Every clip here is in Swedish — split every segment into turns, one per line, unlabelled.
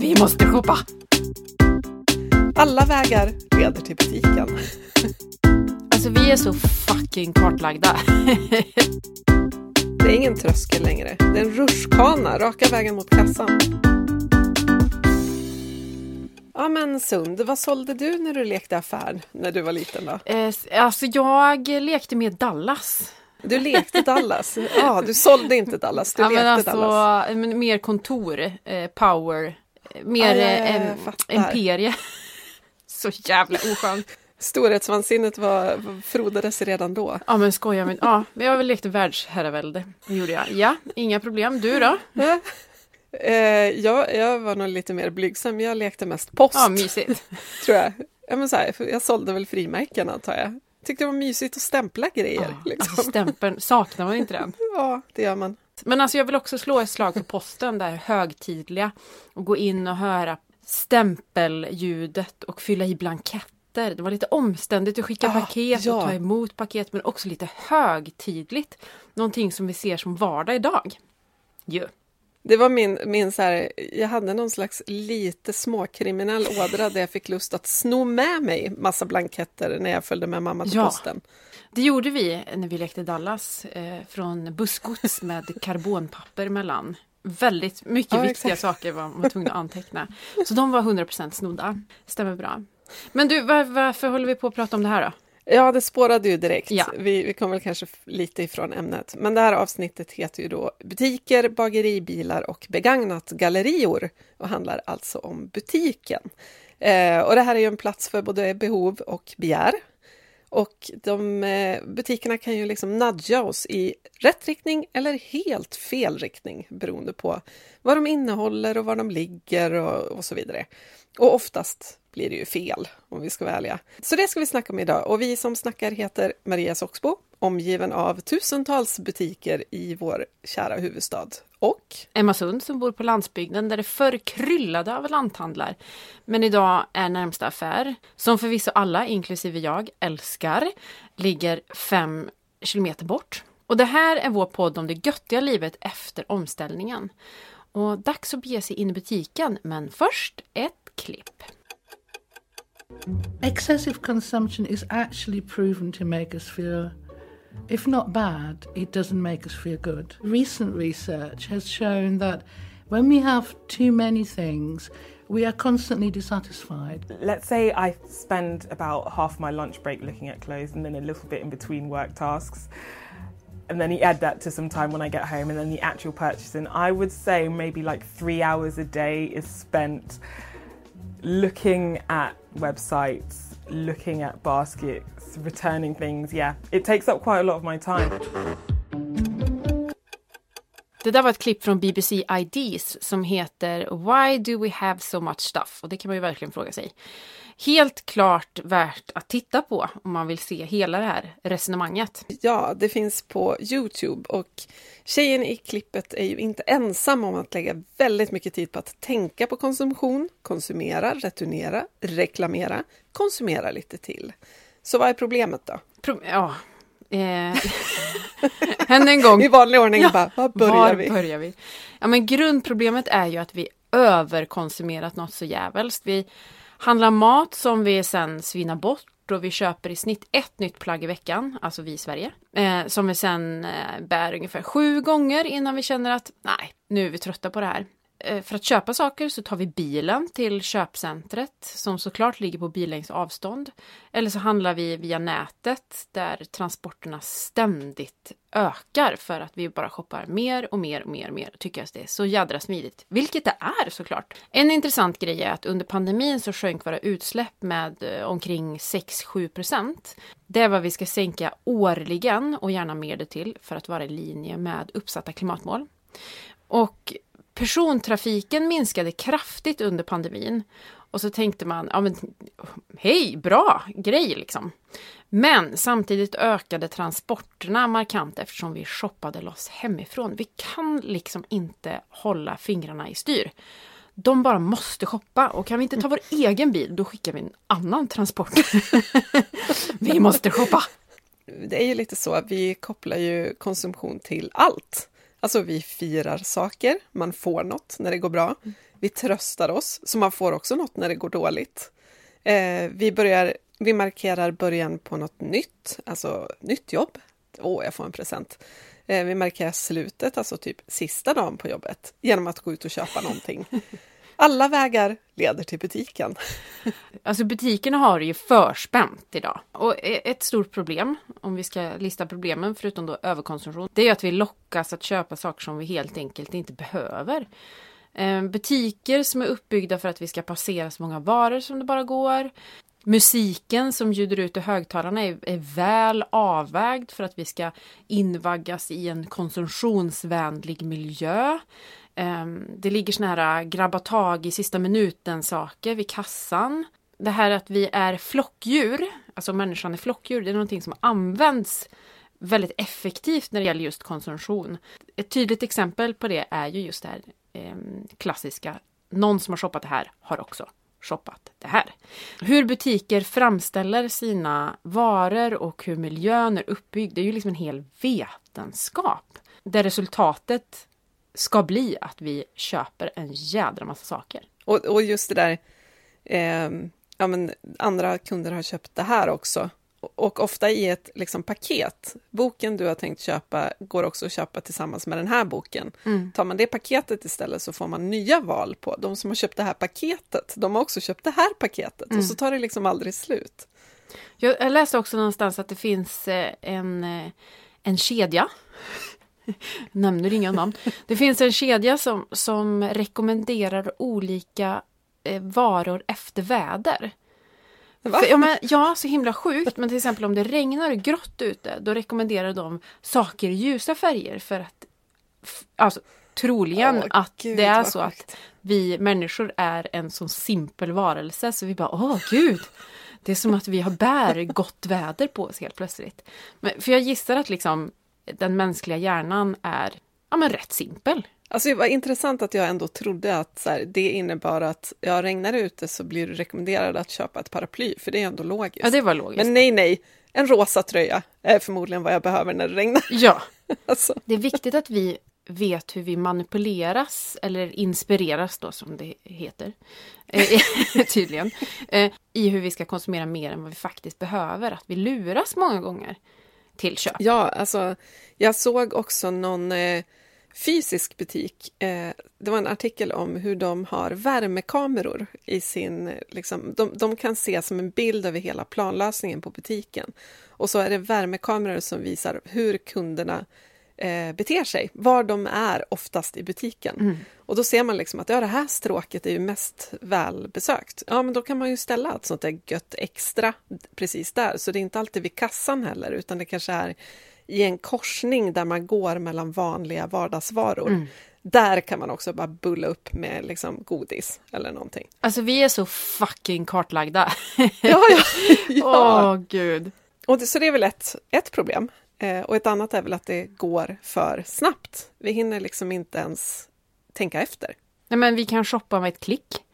Vi måste shoppa!
Alla vägar leder till butiken.
Alltså vi är så fucking kartlagda.
Det är ingen tröskel längre. Det är en rutschkana raka vägen mot kassan. Ja men Sund, vad sålde du när du lekte affär när du var liten då?
Eh, alltså jag lekte med Dallas.
Du lekte Dallas? Ja, du sålde inte Dallas, du
ja,
lekte
men alltså,
Dallas.
men mer kontor, eh, power, mer
Ja, ja,
imperie. Så jävla oskönt.
Storhetsvansinnet var, frodades redan då.
Ja men skoja men ja, jag lekte världsherravälde. Det gjorde jag. Ja, inga problem. Du då?
Eh, jag, jag var nog lite mer blygsam, jag lekte mest post,
Ja, mysigt.
tror jag. Ja, men så här, jag sålde väl frimärken antar jag. Tyckte det var mysigt att stämpla grejer.
Ja,
liksom.
alltså stämpeln, saknar man inte den?
Ja, det gör man.
Men alltså jag vill också slå ett slag för posten, där högtidliga. Och gå in och höra stämpelljudet och fylla i blanketter. Det var lite omständigt att skicka
Ah,
paket
ja.
och ta emot paket, men också lite högtidligt. Någonting som vi ser som vardag idag. Ju.
Det var min, min så här, jag hade någon slags lite småkriminell ådra där jag fick lust att sno med mig massa blanketter när jag följde med mamma till
Ja.
posten.
Det gjorde vi när vi lekte Dallas eh, från bussgods med karbonpapper mellan. Väldigt mycket
Ja,
viktiga
exakt.
saker var man tvungen att anteckna. Så de var 100% snodda. Stämmer bra. Men du, var, varför håller vi på att prata om det här då?
Ja, det spårade ju direkt.
Ja.
Vi, vi kom väl kanske lite ifrån ämnet. Men det här avsnittet heter ju då Butiker, bageribilar och begagnat gallerior och handlar alltså om butiken. Eh, och det här är ju en plats för både behov och begär. Och de eh, butikerna kan ju liksom nudga oss i rätt riktning eller helt fel riktning beroende på vad de innehåller och var de ligger och, och så vidare. Och oftast blir det ju fel om vi ska vara ärliga. Så det ska vi snacka om idag och vi som snackar heter Maria Soxbo, omgiven av tusentals butiker i vår kära huvudstad. Och
Emma Sund som bor på landsbygden där det förr kryllade av lanthandlar. Men idag är närmsta affär, som förvisso alla, inklusive jag, älskar, ligger fem kilometer bort. Och det här är vår podd om det göttiga livet efter omställningen. Och dags att bege sig in i butiken, men först ett klipp.
Excessive consumption is actually proven to make us feel, if not bad, it doesn't make us feel good. Recent research has shown that when we have too many things, we are constantly dissatisfied.
Let's say I spend about half my lunch break looking at clothes and then a little bit in between work tasks. And then you add that to some time when I get home and then the actual purchasing. I would say maybe like three hours a day is spent looking at websites, looking at baskets, returning things. Yeah, it takes up quite a lot of my time.
Det där var ett klipp från BBC IDs som heter Why do we have so much stuff? Och det kan man ju verkligen fråga sig. Helt klart värt att titta på om man vill se hela det här resonemanget.
ja, det finns på Youtube och tjejen i klippet är ju inte ensam om att lägga väldigt mycket tid på att tänka på konsumtion, konsumera, returnera, reklamera, konsumera lite till. Så vad är problemet då?
Pro- ja. Eh, än en gång.
I vanlig ordning
Ja,
bara, var börjar
Var
vi?
börjar vi? Ja, men grundproblemet är ju att vi överkonsumerat något så jävligt. Vi handlar mat som vi sen svinnar bort och vi köper i snitt ett nytt plagg i veckan, alltså vi i Sverige, eh, som vi sen eh, bär ungefär sju gånger innan vi känner att nej, nu är vi trötta på det här. Eh, för att köpa saker så tar vi bilen till köpcentret som såklart ligger på billängds avstånd. Eller så handlar vi via nätet där transporterna ständigt ökar för att vi bara shoppar mer och mer och mer och mer och tycker att det är så jädra smidigt. Vilket det är såklart. En intressant grej är att under pandemin så sjönk våra utsläpp med eh, omkring 6-7 procent. Det är vad vi ska sänka årligen och gärna mer det till för att vara i linje med uppsatta klimatmål. Och persontrafiken minskade kraftigt under pandemin. Och så tänkte man, ja men hej, bra grej liksom. Men samtidigt ökade transporterna markant eftersom vi shoppade loss hemifrån. Vi kan liksom inte hålla fingrarna i styr. De bara måste shoppa och kan vi inte ta vår egen bil då skickar vi en annan transport. vi måste shoppa!
Det är ju lite så, vi kopplar ju konsumtion till allt. Alltså vi firar saker, man får något när det går bra. Vi tröstar oss, så man får också något när det går dåligt. Eh, vi, börjar, vi markerar början på något nytt, alltså nytt jobb. Åh, jag får en present. Eh, vi markerar slutet, alltså typ sista dagen på jobbet, genom att gå ut och köpa någonting. Alla vägar leder till butiken.
Alltså butikerna har det ju förspänt idag. Och e-, ett stort problem, om vi ska lista problemen förutom då överkonsumtion, det är att vi lockas att köpa saker som vi helt enkelt inte behöver. Ehm, butiker som är uppbyggda för att vi ska passera så många varor som det bara går. Musiken som ljuder ut i högtalarna är, är väl avvägd för att vi ska invaggas i en konsumtionsvänlig miljö. Ehm, det ligger såna här äh, grabba tag i sista minuten saker vid kassan. Det här att vi är flockdjur, alltså människan är flockdjur, det är någonting som används väldigt effektivt när det gäller just konsumtion. Ett tydligt exempel på det är ju just det här ehm, klassiska, någon som har shoppat det här har också shoppat det här. Hur butiker framställer sina varor och hur miljön är uppbyggd, det är ju liksom en hel vetenskap. Där resultatet ska bli att vi köper en jädra massa saker.
Och, och just det där, eh, ja men andra kunder har köpt det här också. Och ofta i ett liksom, paket. Boken du har tänkt köpa går också att köpa tillsammans med den här boken.
Mm.
Tar man det paketet istället så får man nya val på. De som har köpt det här paketet, de har också köpt det här paketet. Och så tar det liksom aldrig slut.
Jag, jag läste också någonstans att det finns eh, en, eh, en kedja. Nämner inga namn. Det finns en kedja som, som rekommenderar olika eh, varor efter väder. För, ja, men, ja, så himla sjukt. Men till exempel om det regnar och grått ute, då rekommenderar de saker i ljusa färger för att alltså, troligen
Åh,
att
gud,
det är så
sjukt.
att vi människor är en så simpel varelse så vi bara åh gud. Det är som att vi har bär gott väder på oss helt plötsligt. Men, för jag gissar att liksom den mänskliga hjärnan är ja, men rätt simpel.
Alltså det var intressant att jag ändå trodde att så här, det innebar att ja, regnar ute så blir du rekommenderad att köpa ett paraply, för det är ändå logiskt.
Ja, det var logiskt.
Men nej, nej, en rosa tröja är förmodligen vad jag behöver när det regnar.
Ja,
Alltså,
det är viktigt att vi vet hur vi manipuleras eller inspireras då som det heter. Eh, tydligen. Eh, I hur vi ska konsumera mer än vad vi faktiskt behöver. Att vi luras många gånger till köp.
ja, alltså, jag såg också någon eh, fysisk butik. Eh, det var en artikel om hur de har värmekameror i sin... Liksom, de, de kan se som en bild över hela planlösningen på butiken. Och så är det värmekameror som visar hur kunderna eh, beter sig, var de är oftast i butiken. Och då ser man liksom att ja, det här stråket är ju mest välbesökt. Ja, men då kan man ju ställa ett sånt där gött extra precis där. Så det är inte alltid vid kassan heller, utan det kanske är i en korsning där man går mellan vanliga vardagsvaror. Där kan man också bara bulla upp med liksom godis eller någonting.
Alltså vi är så fucking kartlagda.
Ja, ja.
Åh
ja.
gud.
Och det, så det är väl ett, ett problem. Eh, och ett annat är väl att det går för snabbt. Vi hinner liksom inte ens tänka efter.
Nej men vi kan shoppa med ett klick.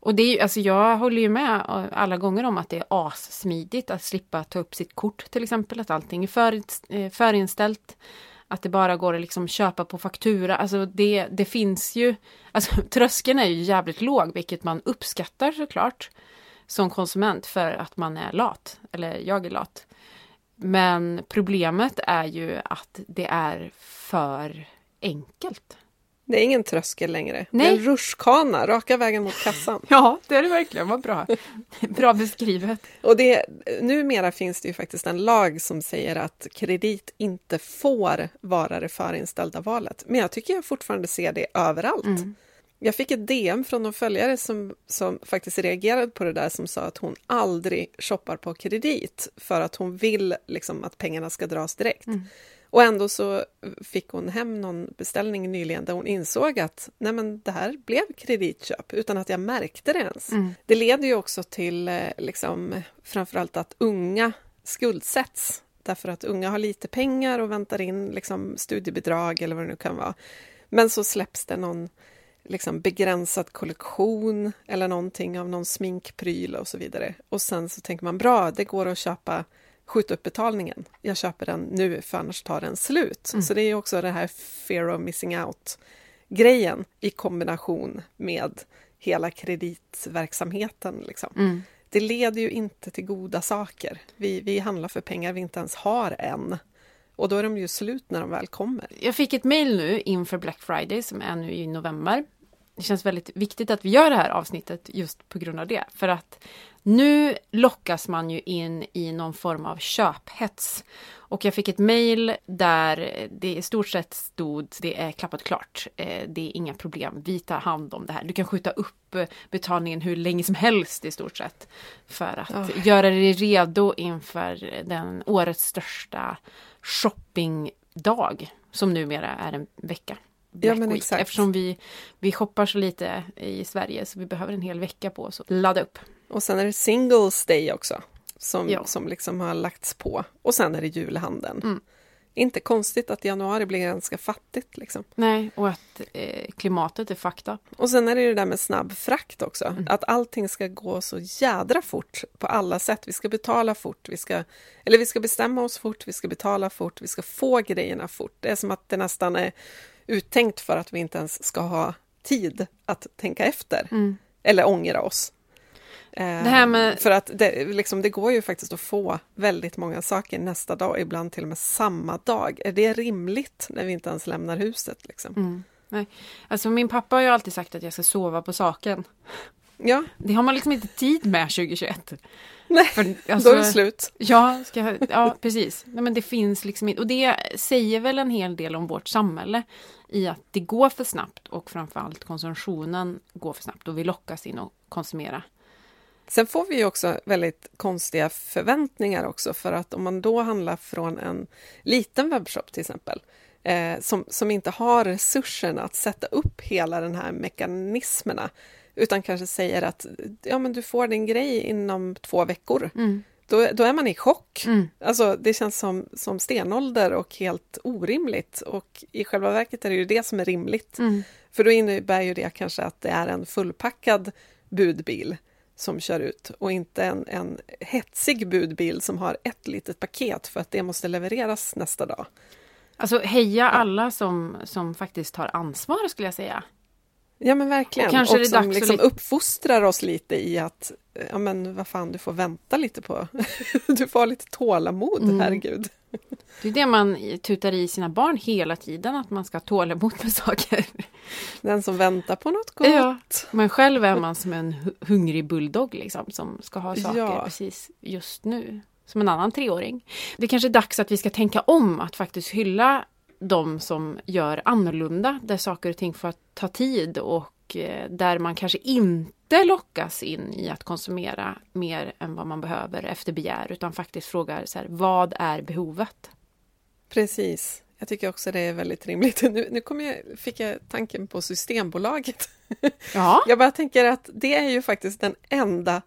Och det är alltså jag håller ju med eh, alla gånger om att det är assmidigt att slippa ta upp sitt kort till exempel. Att allting är för, eh, förinställt. Att det bara går att liksom köpa på faktura. Alltså det, det finns ju, alltså tröskeln är ju jävligt låg vilket man uppskattar såklart. Som konsument för att man är lat. Eller jag är lat. Men problemet är ju att det är för enkelt.
Det är ingen tröskel längre. Det
Nej.
är en rutschkana raka vägen mot kassan.
Ja, det är det verkligen. Vad bra. Bra beskrivet.
Och det, numera finns det ju faktiskt en lag som säger att kredit inte får vara det förinställda valet. Men jag tycker jag fortfarande ser det överallt. Jag fick ett DM från någon följare som, som faktiskt reagerade på det där som sa att hon aldrig shoppar på kredit för att hon vill liksom att pengarna ska dras direkt. Och ändå så fick hon hem någon beställning nyligen där hon insåg att nej men det här blev kreditköp utan att jag märkte det ens. Det leder ju också till eh, liksom, framförallt att unga skuldsätts därför att unga har lite pengar och väntar in liksom, studiebidrag eller vad det nu kan vara. Men så släpps det någon liksom, begränsad kollektion eller någonting av någon sminkpryl och så vidare. Och sen så tänker man bra, det går att köpa skjuta upp betalningen. Jag köper den nu för annars tar den slut. Så det är också det här fear of missing out grejen i kombination med hela kreditverksamheten. Liksom.
Mm.
Det leder ju inte till goda saker. Vi, vi handlar för pengar vi inte ens har än. Och då är de ju slut när de väl kommer.
Jag fick ett mail nu inför Black Friday som är nu i november. Det känns väldigt viktigt att vi gör det här avsnittet just på grund av det. För att nu lockas man ju in i någon form av köphets. Och jag fick ett mail där det i stort sett stod det är klappat klart. Eh, Det är inga problem. Vi tar hand om det här. Du kan skjuta upp betalningen hur länge som helst i stort sett. För att
Ja.
göra dig redo inför den årets största shoppingdag. Som numera är en vecka. Black
men
Week.
exakt.
Eftersom vi, vi shoppar så lite i Sverige så vi behöver en hel vecka på oss att ladda upp.
Och sen är det Singles Day också, som,
Ja.
som liksom har lagts på. Och sen är det julhandeln.
Mm.
Inte konstigt att januari blir ganska fattigt. Liksom.
Nej, och att eh, klimatet är fakta.
Och sen är det ju det där med snabb frakt också.
Mm.
Att allting ska gå så jädra fort på alla sätt. Vi ska betala fort, vi ska, eller vi ska bestämma oss fort, vi ska betala fort, vi ska få grejerna fort. Det är som att det nästan är uttänkt för att vi inte ens ska ha tid att tänka efter. Eller ångra oss. Eh,
Det här med-
För att det, liksom, det går ju faktiskt att få väldigt många saker nästa dag, ibland till och med samma dag. Är det rimligt när vi inte ens lämnar huset? Liksom?
Mm. Nej. Alltså min pappa har ju alltid sagt att jag ska sova på saken.
Ja,
Det har man liksom inte tid med 2021.
nej,
För,
då
alltså,
är det slut.
Ja, ska, ja precis. Nej, men det finns liksom inte. Och det säger väl en hel del om vårt samhälle. I att det går för snabbt och framförallt konsumtionen går för snabbt och vi lockas in och konsumera.
Sen får vi ju också väldigt konstiga förväntningar också för att om man då handlar från en liten webbshop till exempel eh, som, som inte har resurserna att sätta upp hela den här mekanismerna utan kanske säger att ja, men du får din grej inom två veckor. Då, då är man i chock.
Mm.
Alltså, det känns som, som stenålder och helt orimligt. Och i själva verket är det ju det som är rimligt.
Mm.
För då innebär ju det kanske att det är en fullpackad budbil som kör ut och inte en, en hetsig budbil som har ett litet paket för att det måste levereras nästa dag.
Alltså heja alla som, som faktiskt tar ansvar skulle jag säga.
Ja men verkligen.
Och kanske är det
som liksom
lite-
uppfostrar oss lite i att ja men vad fan, du får vänta lite på... du får ha lite tålamod,
Mm.
herregud.
Det är det man tutar i sina barn hela tiden, att man ska ha tålamod med saker.
Den som väntar på något gott.
Ja. Men själv är man som en hu- hungrig bulldog liksom, som ska ha saker
Ja.
precis just nu. Som en annan treåring. Det kanske är dags att vi ska tänka om att faktiskt hylla de som gör annorlunda, där saker och ting får ta tid och eh, där man kanske inte lockas in i att konsumera mer än vad man behöver efter begär, utan faktiskt frågar så här, vad är behovet?
Precis. Jag tycker också det är väldigt rimligt. Nu, nu kom jag, fick jag tanken på Systembolaget.
Ja,
Jag bara tänker att det är ju faktiskt den enda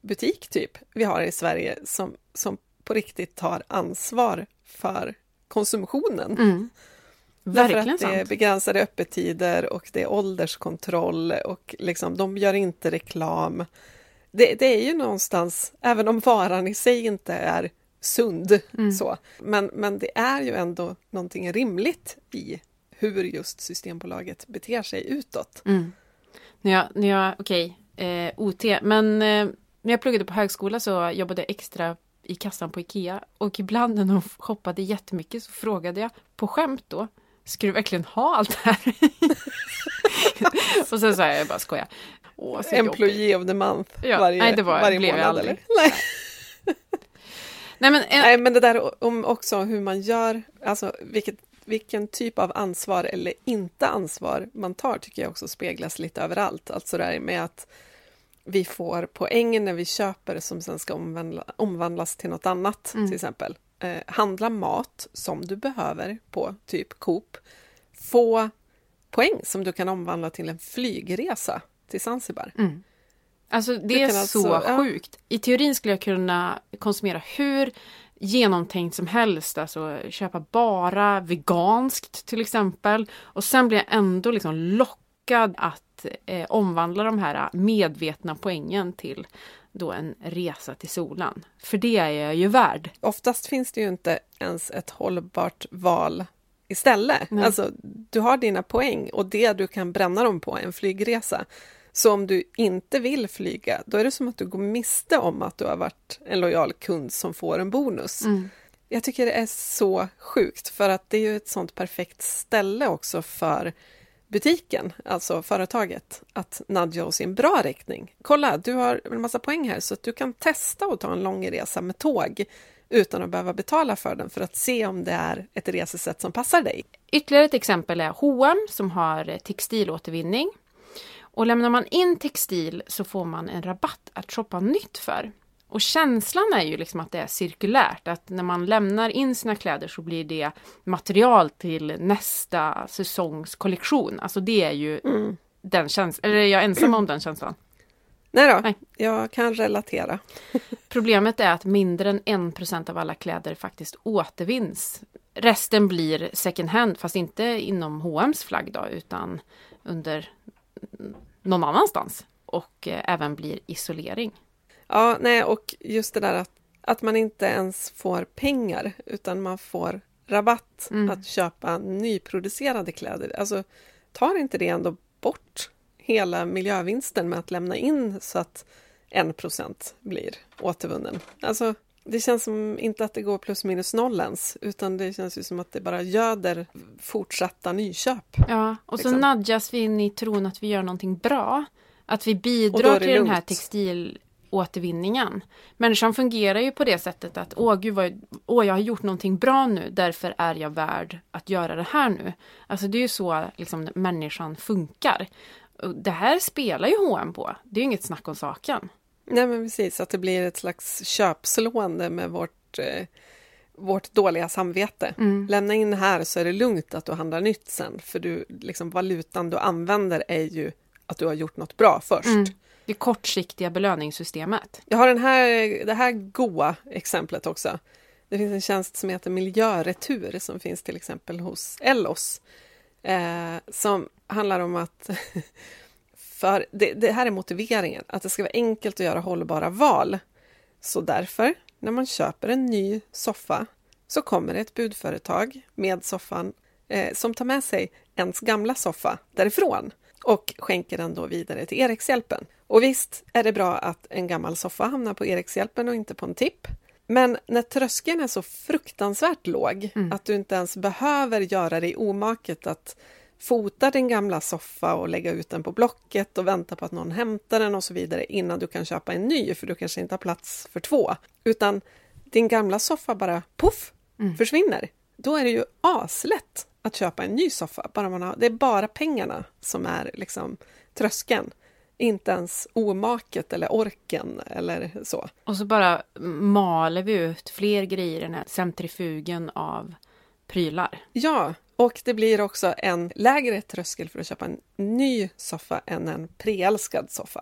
butik typ vi har i Sverige som, som på riktigt tar ansvar för konsumtionen.
mm. Verkligen
att det är
sant.
begränsade öppettider och det är ålderskontroll och liksom, de gör inte reklam. Det, det är ju någonstans, även om varan i sig inte är sund,
Mm.
så, men, men det är ju ändå någonting rimligt i hur just Systembolaget beter sig utåt.
Mm. När jag, när jag okej, eh, OT, men eh, när jag pluggade på högskola så jobbade jag extra i kassan på Ikea och ibland när de shoppade jättemycket så frågade jag på skämt då Ska du verkligen ha allt det här? och sen sa jag, jag bara skojar. Åh, jobbigt.
Employee of the month
Ja,
varje,
nej, det var-
varje
blev jag
månad.
aldrig.
Eller? Nej.
Nej men en,
nej, men det där om också hur man gör, alltså vilket, vilken typ av ansvar eller inte ansvar man tar tycker jag också speglas lite överallt. Alltså det här med att vi får poäng när vi köper som sen ska omvandla, omvandlas till något annat,
Mm.
till exempel. Eh, handla mat som du behöver på typ Coop. Få poäng som du kan omvandla till en flygresa till Zanzibar.
Mm. Alltså det är
alltså-
så
ja.
sjukt. I teorin skulle jag kunna konsumera hur genomtänkt som helst. Alltså köpa bara veganskt till exempel. Och sen blir jag ändå liksom lockad att eh, omvandla de här medvetna poängen till då en resa till solen. För det är jag ju värd.
Oftast finns det ju inte ens ett hållbart val istället.
Nej.
Alltså, du har dina poäng och det du kan bränna dem på är en flygresa. Så om du inte vill flyga, då är det som att du går miste om att du har varit en lojal kund som får en bonus.
Mm.
Jag tycker det är så sjukt, för att det är ju ett sånt perfekt ställe också för butiken, alltså företaget, att nudga oss i en bra riktning. Kolla, du har en massa poäng här så att du kan testa att ta en lång resa med tåg utan att behöva betala för den för att se om det är ett resesätt som passar dig.
Ytterligare ett exempel är H&M som har textilåtervinning. Och lämnar man in textil så får man en rabatt att shoppa nytt för. Och känslan är ju liksom att det är cirkulärt, att när man lämnar in sina kläder så blir det material till nästa säsongs kollektion. Alltså det är ju den känslan, eller är jag ensam om den känslan?
Nej då,
Nej.
jag kan relatera.
Problemet är att mindre än 1% av alla kläder faktiskt återvinns. Resten blir second hand, fast inte inom H&M's flagg då, utan under mm, någon annanstans. Och eh, även blir isolering.
Ja, nej, och just det där att, att man inte ens får pengar, utan man får rabatt
Mm.
att köpa nyproducerade kläder. Alltså, tar inte det ändå bort hela miljövinsten med att lämna in så att en procent blir återvunnen? Alltså, det känns som inte att det går plus minus noll ens, utan det känns ju som att det bara göder fortsatta nyköp.
Ja, och så
Liksom.
nudgas vi in i tron att vi gör någonting bra. Att vi bidrar till den här
lugnt.
Textilåtervinningen. Människan fungerar ju på det sättet att åh gud vad, åh jag har gjort någonting bra nu, därför är jag värd att göra det här nu. Alltså det är ju så liksom människan funkar. Det här spelar ju H&M på. Det är ju inget snack om saken.
Nej, men precis, att det blir ett slags köpslående med vårt, eh, vårt dåliga samvete. Lämna in här så är det lugnt att du handlar nytt sen, för du, liksom, valutan du använder är ju att du har gjort något bra först.
Det kortsiktiga belöningssystemet.
Jag har den här, det här goa exemplet också. Det finns en tjänst som heter Miljöretur som finns till exempel hos Ellos. Eh, som handlar om att för det, det här är motiveringen, att det ska vara enkelt att göra hållbara val. Så därför, när man köper en ny soffa så kommer det ett budföretag med soffan eh, som tar med sig ens gamla soffa därifrån och skänker den då vidare till Erikshjälpen. Och visst är det bra att en gammal soffa hamnar på Erikshjälpen och inte på en tipp. Men när tröskeln är så fruktansvärt låg att du inte ens behöver göra dig omaket att fota din gamla soffa och lägga ut den på Blocket och vänta på att någon hämtar den och så vidare innan du kan köpa en ny för du kanske inte har plats för två. Utan din gamla soffa bara poff försvinner. Då är det ju aslätt att köpa en ny soffa. Bara man har, det är bara pengarna som är liksom tröskeln. Inte ens omaket eller orken eller så.
Och så bara maler vi ut fler grejer i den här centrifugen av prylar.
Ja, och det blir också en lägre tröskel för att köpa en ny soffa än en preälskad soffa.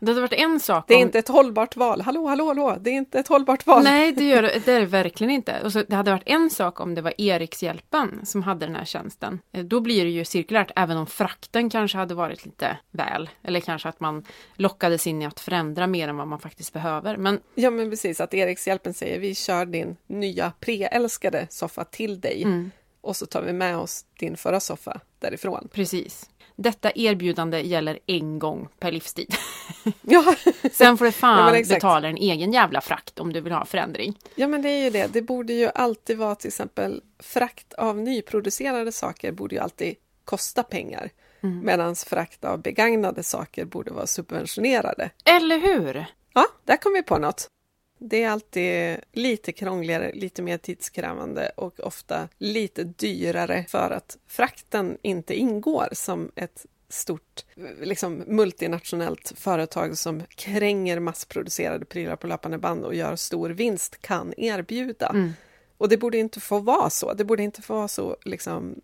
Det hade varit en sak
Det är
om...
inte ett hållbart val. Hallå, hallå, hallå! Det är inte ett hållbart val.
Nej, det, gör, det är det verkligen inte. Och så, det hade varit en sak om det var Erikshjälpen som hade den här tjänsten. Eh, Då blir det ju cirkulärt, även om frakten kanske hade varit lite väl. Eller kanske att man lockades in i att förändra mer än vad man faktiskt behöver. Men
Ja, men precis. Att Erikshjälpen säger vi kör din nya preälskade soffa till dig och så tar vi med oss din förra soffa därifrån.
precis. Detta erbjudande gäller en gång per livstid.
Ja,
Sen får du
Ja,
fan
exakt.
betala en egen jävla frakt om du vill ha förändring.
ja, men det är ju det. Det borde ju alltid vara till exempel frakt av nyproducerade saker borde ju alltid kosta pengar. Medan frakt av begagnade saker borde vara subventionerade.
Eller hur?
Ja, där kom vi på något. Det är alltid lite krångligare, lite mer tidskrävande och ofta lite dyrare för att frakten inte ingår som ett stort liksom, multinationellt företag som kränger massproducerade prylar på löpande band och gör stor vinst kan erbjuda. Och det borde inte få vara så. Det borde inte få vara så liksom,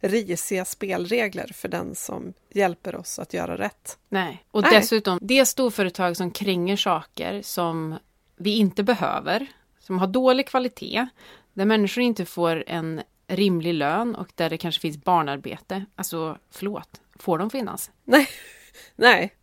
risiga spelregler för den som hjälper oss att göra rätt.
Nej. Och
Nej.
dessutom, det är storföretag som kränger saker som vi inte behöver, som har dålig kvalitet, där människor inte får en rimlig lön och där det kanske finns barnarbete. Alltså, förlåt, får de finnas?
Nej, nej,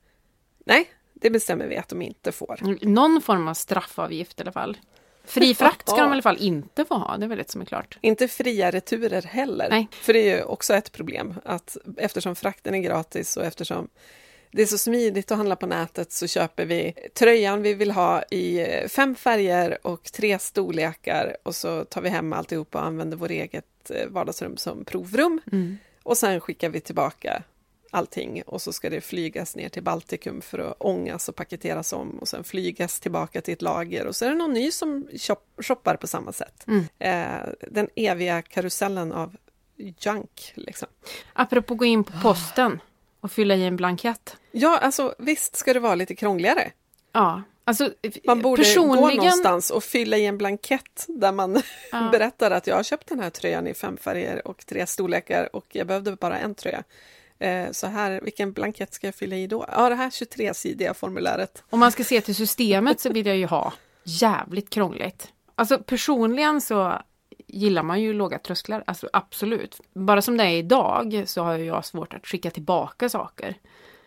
nej, det bestämmer vi att de inte får.
Någon form av straffavgift i alla fall. Fri frakt ska de i alla fall inte få ha, det är väl ett som är klart.
Inte fria returer heller.
Nej.
För det är ju också ett problem att eftersom frakten är gratis och eftersom det är så smidigt att handla på nätet så köper vi tröjan vi vill ha i eh, fem färger och tre storlekar och så tar vi hem alltihop och använder vår eget eh, vardagsrum som provrum.
Mm.
Och sen skickar vi tillbaka allting och så ska det flygas ner till Baltikum för att ångas och paketeras om och sen flygas tillbaka till ett lager och så är det någon ny som shop- shoppar på samma sätt.
Mm.
Eh, den eviga karusellen av junk. Liksom.
Apropå gå in på posten och fylla i en blankett.
Ja, alltså visst ska det vara lite krångligare.
Ja, alltså
Man borde gå
personligen...
någonstans och fylla i en blankett där man
Ja.
berättar att jag har köpt den här tröjan i fem färger och tre storlekar och jag behövde bara en tröja. Eh, så här, vilken blankett ska jag fylla i då? Ja, det här 23-sidiga formuläret.
Om man ska se till systemet så vill jag ju ha jävligt krångligt. Alltså personligen så gillar man ju låga trösklar, alltså absolut. Bara som det är idag så har jag svårt att skicka tillbaka saker.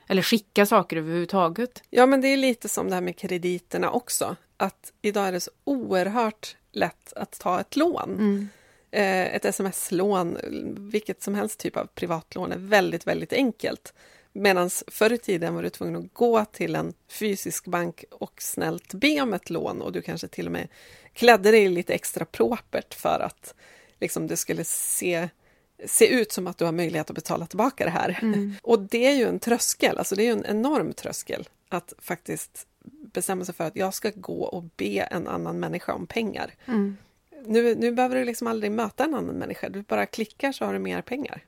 Eller skicka saker överhuvudtaget.
Ja, men det är lite som det här med krediterna också. Att idag är det så oerhört lätt att ta ett lån.
Mm.
Eh, ett sms-lån, vilket som helst typ av privatlån är väldigt, väldigt enkelt. Medan förr i tiden var du tvungen att gå till en fysisk bank och snällt be om ett lån och du kanske till och med klädde dig lite extra propert för att liksom, det skulle se, se ut som att du har möjlighet att betala tillbaka det här. Och det är ju en tröskel, alltså det är ju en enorm tröskel att faktiskt bestämma sig för att jag ska gå och be en annan människa om pengar.
Mm.
Nu, nu behöver du liksom aldrig möta en annan människa, du bara klickar så har du mer pengar.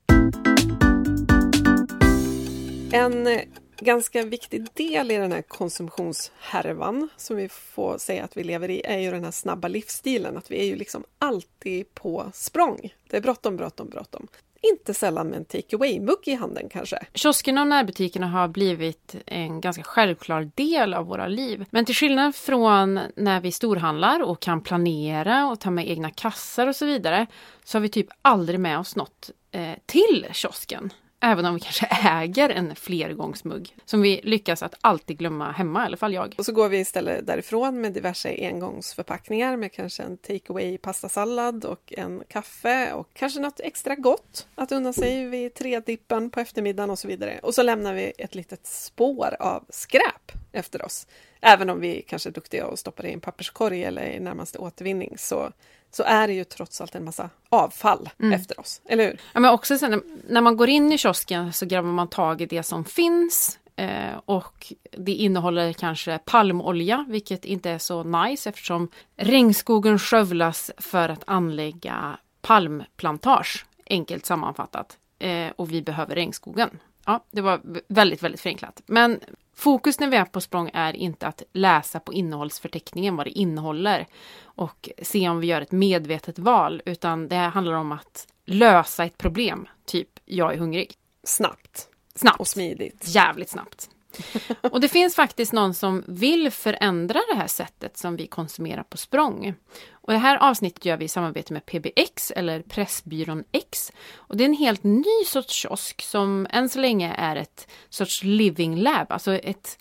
En eh, ganska viktig del i den här konsumtionshärvan som vi får säga att vi lever i är ju den här snabba livsstilen, att vi är ju liksom alltid på språng. Det är bråttom, bråttom, bråttom. Inte sällan med en take away-mugg i handen kanske.
Kioskerna och närbutikerna har blivit en ganska självklar del av våra liv. Men till skillnad från när vi storhandlar och kan planera och ta med egna kassar och så vidare så har vi typ aldrig med oss något eh, till kiosken. Även om vi kanske äger en flergångsmugg som vi lyckas att alltid glömma hemma, i alla fall jag.
Och så går vi istället därifrån med diverse engångsförpackningar med kanske en takeaway-pastasallad och en kaffe och kanske något extra gott att unna sig vid tredippen på eftermiddagen och så vidare. Och så lämnar vi ett litet spår av skräp efter oss. Även om vi kanske är duktiga och stoppar det i en papperskorg eller i närmaste återvinning så, så är det ju trots allt en massa avfall efter oss, eller hur?
Ja, men också sen, när man går in i kiosken så grabbar man tag i det som finns eh, och det innehåller kanske palmolja, vilket inte är så nice eftersom regnskogen skövlas för att anlägga palmplantage, enkelt sammanfattat. Eh, och vi behöver regnskogen. Ja, det var väldigt, väldigt förenklat. Men fokus när vi är på språng är inte att läsa på innehållsförteckningen vad det innehåller och se om vi gör ett medvetet val, utan det handlar om att lösa ett problem, typ jag är hungrig.
Snabbt
Snabbt.
och smidigt.
Jävligt snabbt. Och det finns faktiskt någon som vill förändra det här sättet som vi konsumerar på språng. Och det här avsnittet gör vi i samarbete med PBX eller Pressbyrån X. Och det är en helt ny sorts kiosk som än så länge är ett sorts living lab, alltså ett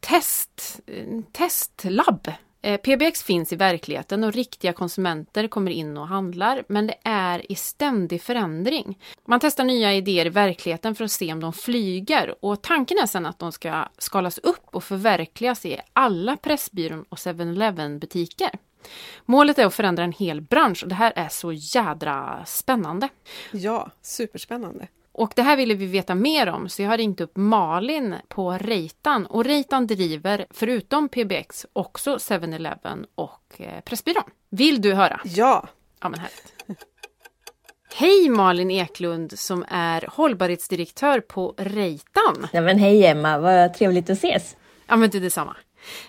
test, testlabb. Eh, PBX finns i verkligheten och riktiga konsumenter kommer in och handlar, men det är i ständig förändring. Man testar nya idéer i verkligheten för att se om de flyger och tanken är sen att de ska skalas upp och förverkligas i alla Pressbyrån och 7-Eleven butiker. Målet är att förändra en hel bransch och det här är så jädra spännande.
Ja, superspännande.
Och det här ville vi veta mer om så jag har ringt upp Malin på Reitan och Reitan driver förutom PBX också 7-Eleven och eh, Pressbyrån. Vill du höra?
Ja,
Ja men härligt. Hej Malin Eklund som är hållbarhetsdirektör på Reitan.
Nej men hej Emma, vad trevligt att ses.
Ja men det är detsamma.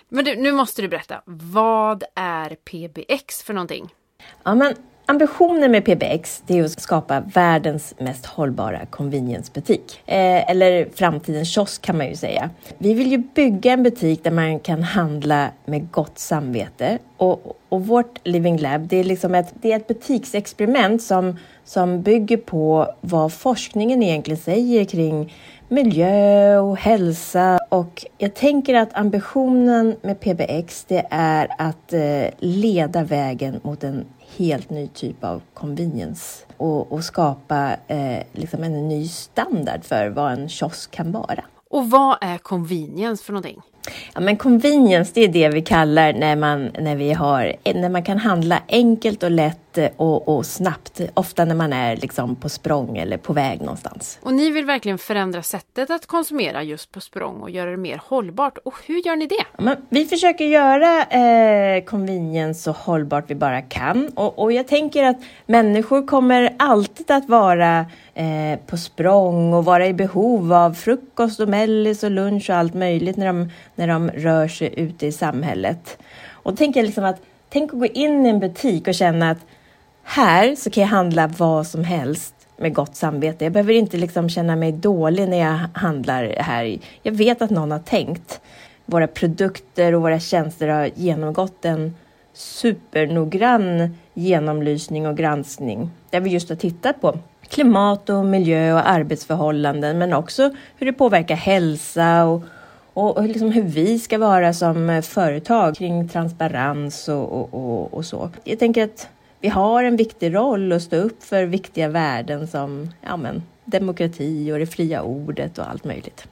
Men du, nu måste du berätta, vad är PBX för någonting?
Ja men Ambitionen med PBX det är att skapa världens mest hållbara convenience-butik. Eh, eller framtidens kiosk kan man ju säga. Vi vill ju bygga en butik där man kan handla med gott samvete. Och, och vårt Living Lab det är, liksom ett, det är ett butiksexperiment som, som bygger på vad forskningen egentligen säger kring miljö och hälsa. Och jag tänker att ambitionen med PBX det är att eh, leda vägen mot en helt ny typ av convenience och, och skapa eh, liksom en ny standard för vad en kiosk kan vara.
Och vad är convenience för någonting?
Ja, men convenience, det är det vi kallar när man, när vi har, när man kan handla enkelt och lätt och, och snabbt. Ofta när man är liksom på språng eller på väg någonstans.
Och ni vill verkligen förändra sättet att konsumera just på språng och göra det mer hållbart. Och hur gör ni det?
Ja, vi försöker göra eh, convenience så hållbart vi bara kan. Och, och jag tänker att människor kommer alltid att vara eh, på språng och vara i behov av frukost och mellis och lunch och allt möjligt när de, när de rör sig ute i samhället. Och då tänker jag liksom att tänk att gå in i en butik och känna att här så kan jag handla vad som helst med gott samvete. Jag behöver inte liksom känna mig dålig när jag handlar här. Jag vet att någon har tänkt. Våra produkter och våra tjänster har genomgått en supernoggrann genomlysning och granskning där vi just har tittat på klimat och miljö och arbetsförhållanden men också hur det påverkar hälsa och, och liksom hur vi ska vara som företag kring transparens och, och, och, och så. Jag tänker att vi har en viktig roll att stå upp för viktiga värden som ja, men, demokrati och det fria ordet och allt möjligt.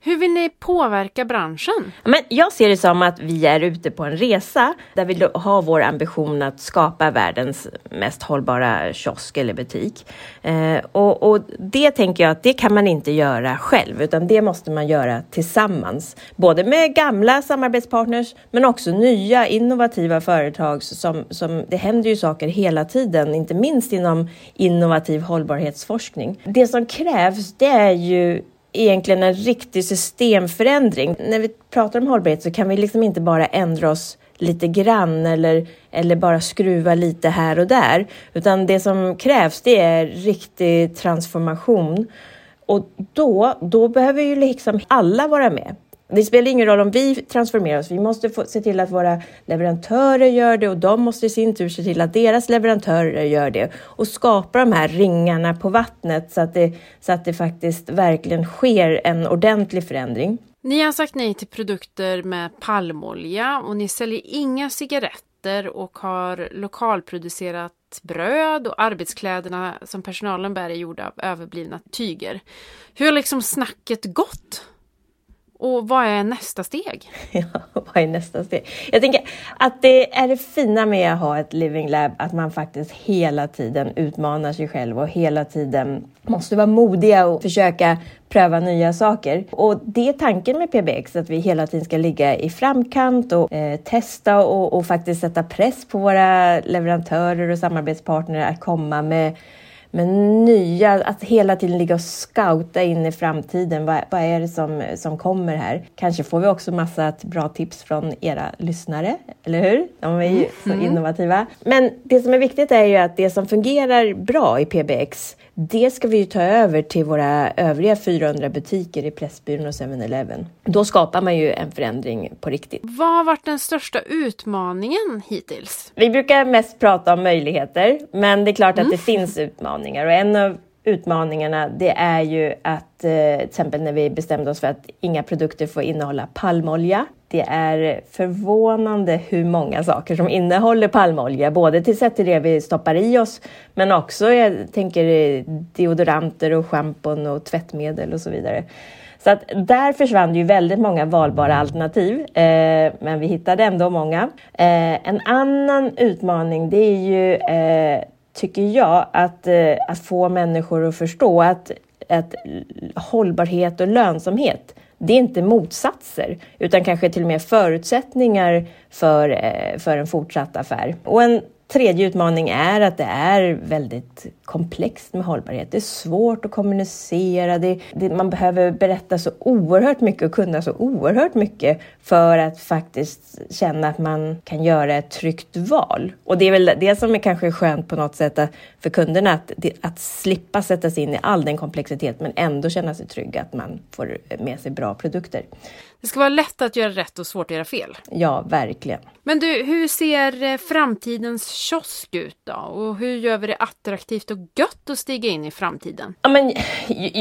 Hur vill ni påverka branschen?
Men jag ser det som att vi är ute på en resa där vi har vår ambition att skapa världens mest hållbara kiosk eller butik. Eh, och, och, det tänker jag att det kan man inte göra själv utan det måste man göra tillsammans. Både med gamla samarbetspartners men också nya innovativa företag som, som det händer ju saker hela tiden, inte minst inom innovativ hållbarhetsforskning. Det som krävs det är ju egentligen en riktig systemförändring. När vi pratar om hållbarhet så kan vi liksom inte bara ändra oss lite grann eller, eller bara skruva lite här och där. Utan det som krävs det är riktig transformation. Och då, då behöver ju liksom alla vara med. Det spelar ingen roll om vi transformerar oss. Vi måste få, se till att våra leverantörer gör det och de måste i sin tur se till att deras leverantörer gör det och skapa de här ringarna på vattnet så att det, så att det faktiskt verkligen sker en ordentlig förändring.
Ni har sagt nej till produkter med palmolja och ni säljer inga cigaretter och har lokalproducerat bröd och arbetskläderna som personalen bär är gjorda av överblivna tyger. Hur har liksom snacket gått? Och vad är nästa steg?
Ja, vad är nästa steg? Jag tänker att det är det fina med att ha ett living lab, att man faktiskt hela tiden utmanar sig själv och hela tiden måste vara modiga och försöka pröva nya saker. Och det är tanken med PBX, att vi hela tiden ska ligga i framkant och eh, testa och, och faktiskt sätta press på våra leverantörer och samarbetspartner att komma med men nya, att hela tiden ligga och scouta in i framtiden. Vad, vad är det som, som kommer här? Kanske får vi också massa bra tips från era lyssnare, eller hur? De är ju så mm. innovativa. Men det som är viktigt är ju att det som fungerar bra i PBX, det ska vi ju ta över till våra övriga 400 butiker i Pressbyrån och 7-Eleven. Då skapar man ju en förändring på riktigt.
Vad har varit den största utmaningen hittills?
Vi brukar mest prata om möjligheter, men det är klart mm. att det finns utmaningar och en av utmaningarna det är ju att eh, till exempel när vi bestämde oss för att inga produkter får innehålla palmolja. Det är förvånande hur många saker som innehåller palmolja, både till sätt till det vi stoppar i oss, men också jag tänker deodoranter och schampon och tvättmedel och så vidare. Så att där försvann ju väldigt många valbara alternativ, eh, men vi hittade ändå många. Eh, en annan utmaning det är ju eh, tycker jag, att, eh, att få människor att förstå att, att hållbarhet och lönsamhet, det är inte motsatser, utan kanske till och med förutsättningar för, eh, för en fortsatt affär. Och en tredje utmaning är att det är väldigt komplext med hållbarhet. Det är svårt att kommunicera, det, det, man behöver berätta så oerhört mycket och kunna så oerhört mycket för att faktiskt känna att man kan göra ett tryggt val. Och det är väl det som är kanske skönt på något sätt för kunderna, att, att slippa sätta sig in i all den komplexitet men ändå känna sig trygg att man får med sig bra produkter.
Det ska vara lätt att göra rätt och svårt att göra fel.
Ja, verkligen.
Men du, hur ser eh, framtidens kiosk ut då? Och hur gör vi det attraktivt och gött att stiga in i framtiden?
Ja, men,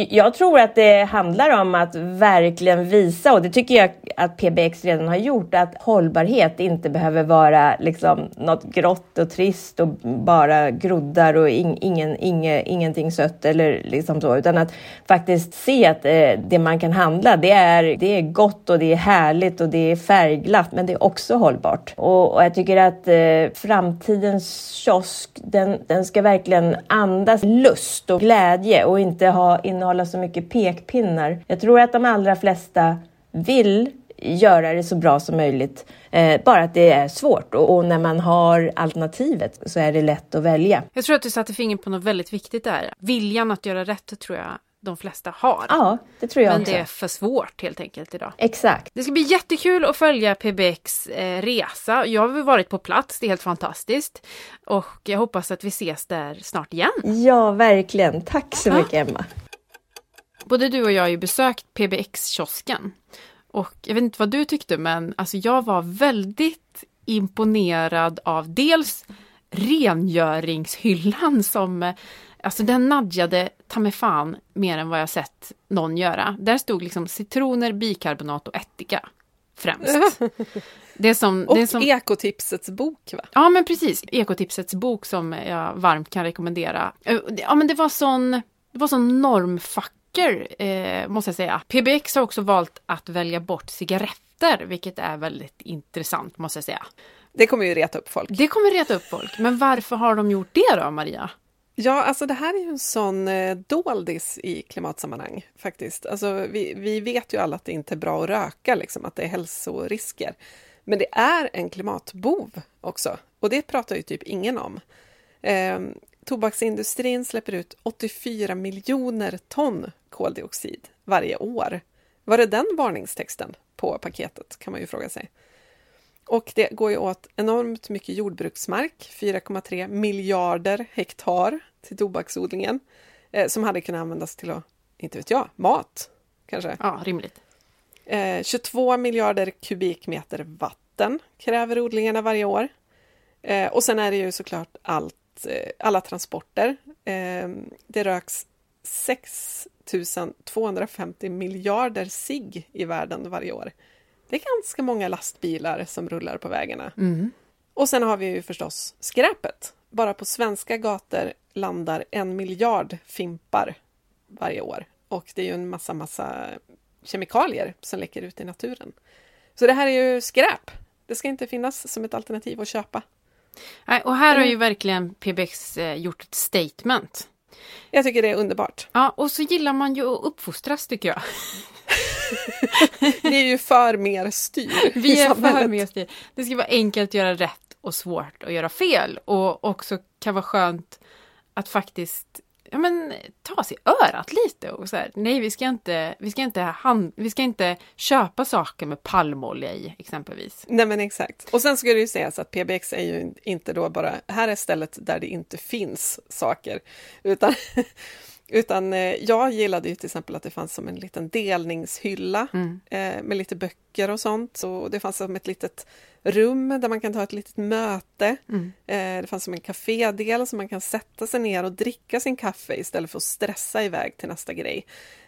jag tror att det handlar om att verkligen visa, och det tycker jag att PBX redan har gjort, att hållbarhet inte behöver vara liksom något grått och trist och bara groddar och in, ingen, inge, ingenting sött eller liksom så, utan att faktiskt se att eh, det man kan handla, det är, det är gott och det är härligt och det är färgglatt, men det är också hållbart. Och, och jag tycker att eh, framtidens kiosk, den, den ska verkligen andas lust och glädje och inte ha, innehålla så mycket pekpinnar. Jag tror att de allra flesta vill göra det så bra som möjligt. Eh, bara att det är svårt och, och, när man har alternativet så är det lätt att välja.
Jag tror att du satte fingret på något väldigt viktigt där. Viljan att göra rätt tror jag de flesta har.
Ja, det tror jag
Men
också.
det är för svårt helt enkelt idag.
Exakt.
Det ska bli jättekul att följa PBX eh, resa. Jag har varit på plats, det är helt fantastiskt. Och jag hoppas att vi ses där snart igen.
Ja, verkligen. Tack så mycket Emma.
Både du och jag har ju besökt PBX-kiosken. Och jag vet inte vad du tyckte, men alltså jag var väldigt imponerad av dels rengöringshyllan som Alltså den nadjade ta mig fan mer än vad jag sett någon göra. Där stod liksom citroner, bikarbonat och ättika främst.
Det är som, och
det är som...
ekotipsets bok va?
Ja men precis, ekotipsets bok som jag varmt kan rekommendera. Ja men det var sån, det var sån normfacker eh, måste jag säga. PBX har också valt att välja bort cigaretter, vilket är väldigt intressant måste jag säga.
Det kommer ju reta upp folk.
Det kommer reta upp folk, men varför har de gjort det då Maria?
Ja, alltså det här är ju en sån eh, doldis i klimatsammanhang faktiskt. Alltså, vi, vi vet ju alla att det inte är bra att röka, liksom, att det är hälsorisker. Men det är en klimatbov också och det pratar ju typ ingen om. Eh, tobaksindustrin släpper ut 84 miljoner ton koldioxid varje år. Var är den varningstexten på paketet kan man ju fråga sig. Och det går ju åt enormt mycket jordbruksmark, 4,3 miljarder hektar till tobaksodlingen, eh, som hade kunnat användas till att, inte vet jag, mat kanske.
Ja, rimligt.
Eh, 22 miljarder kubikmeter vatten kräver odlingarna varje år. Eh, och sen är det ju såklart allt, eh, alla transporter. Eh, det röks 6 250 miljarder sig i världen varje år. Det är ganska många lastbilar som rullar på vägarna.
Mm.
Och sen har vi ju förstås skräpet. Bara på svenska gator landar en miljard fimpar varje år. Och det är ju en massa, massa kemikalier som läcker ut i naturen. Så det här är ju skräp. Det ska inte finnas som ett alternativ att köpa.
Nej, och här har ju verkligen PBX eh, gjort ett statement.
Jag tycker det är underbart.
Ja, och så gillar man ju att uppfostras tycker jag.
Vi är ju för mer styr
Vi är för mer styr. Det ska vara enkelt att göra rätt och svårt att göra fel. Och också kan vara skönt att faktiskt ja, men, ta sig örat lite och så här, nej vi ska inte, vi ska inte, hand, vi ska inte köpa saker med palmolja i exempelvis.
Nej men exakt. Och sen ska det ju sägas att PBX är ju inte då bara, här är stället där det inte finns saker, utan utan eh, jag gillade ju till exempel att det fanns som en liten delningshylla mm. eh, med lite böcker och sånt. Så det fanns som ett litet rum där man kan ta ett litet möte. Mm. Eh, det fanns som en kafédel så man kan sätta sig ner och dricka sin kaffe istället för att stressa iväg till nästa grej.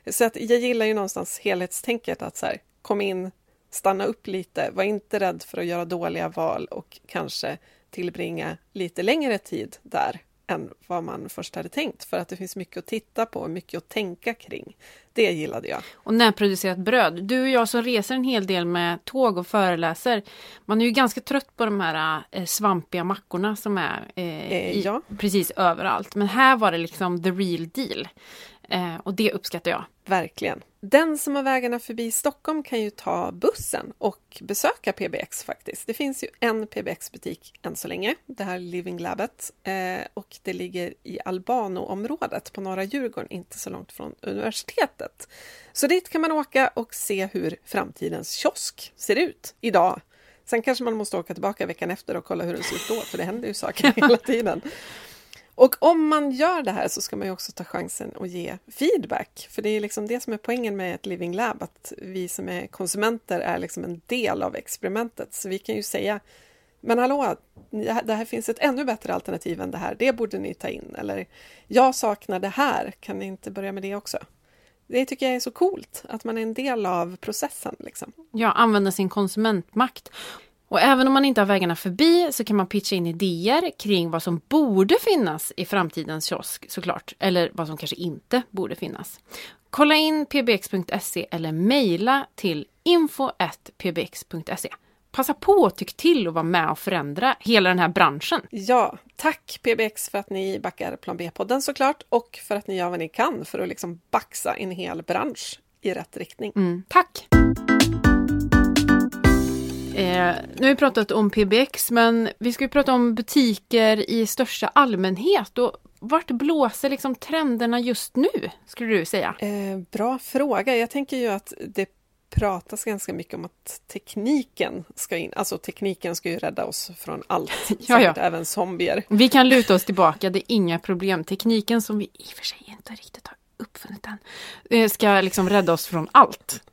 Så att jag gillar ju någonstans helhetstänket att så här, kom in, stanna upp lite, var inte rädd för att göra dåliga val och kanske tillbringa lite längre tid där än vad man först hade tänkt för att det finns mycket att titta på och mycket att tänka kring. Det gillade jag.
Och närproducerat bröd. Du och jag som reser en hel del med tåg och föreläser. Man är ju ganska trött på de här eh, svampiga mackorna som är eh, i, ja. precis överallt. Men här var det liksom the real deal. Eh, och det uppskattar jag.
Verkligen. Den som har vägarna förbi Stockholm kan ju ta bussen och besöka PBX faktiskt. Det finns ju en PBX-butik än så länge, det här Living Labet, eh, och det ligger i Albano-området på norra Djurgården, inte så långt från universitetet. Så dit kan man åka och se hur framtidens kiosk ser ut idag. Sen kanske man måste åka tillbaka veckan efter och kolla hur den ser ut då, för det händer ju saker hela tiden. Och om man gör det här så ska man ju också ta chansen att ge feedback. För det är liksom det som är poängen med ett Living Lab, att vi som är konsumenter är liksom en del av experimentet. Så vi kan ju säga, men hallå, det här finns ett ännu bättre alternativ än det här, det borde ni ta in. Eller, jag saknar det här, kan ni inte börja med det också? Det tycker jag är så coolt, att man är en del av processen. Liksom.
Ja, använda sin konsumentmakt. Och även om man inte har vägarna förbi så kan man pitcha in idéer kring vad som borde finnas i framtidens kiosk såklart, eller vad som kanske inte borde finnas. Kolla in pbx.se eller mejla till info.pbx.se. Passa på att tycka till och vara med och förändra hela den här branschen.
Ja, tack PBX för att ni backar Plan B-podden såklart och för att ni gör vad ni kan för att liksom baxa en hel bransch i rätt riktning.
Mm, tack! Eh, nu har vi pratat om PBX, men vi ska ju prata om butiker i största allmänhet. Och vart blåser liksom trenderna just nu, skulle du säga?
Eh, bra fråga. Jag tänker ju att det pratas ganska mycket om att tekniken ska in. Alltså tekniken ska ju rädda oss från allt, ja, ja. även zombier.
Vi kan luta oss tillbaka, det är inga problem. Tekniken som vi i och för sig inte riktigt har uppfunnit än, eh, ska liksom rädda oss från allt.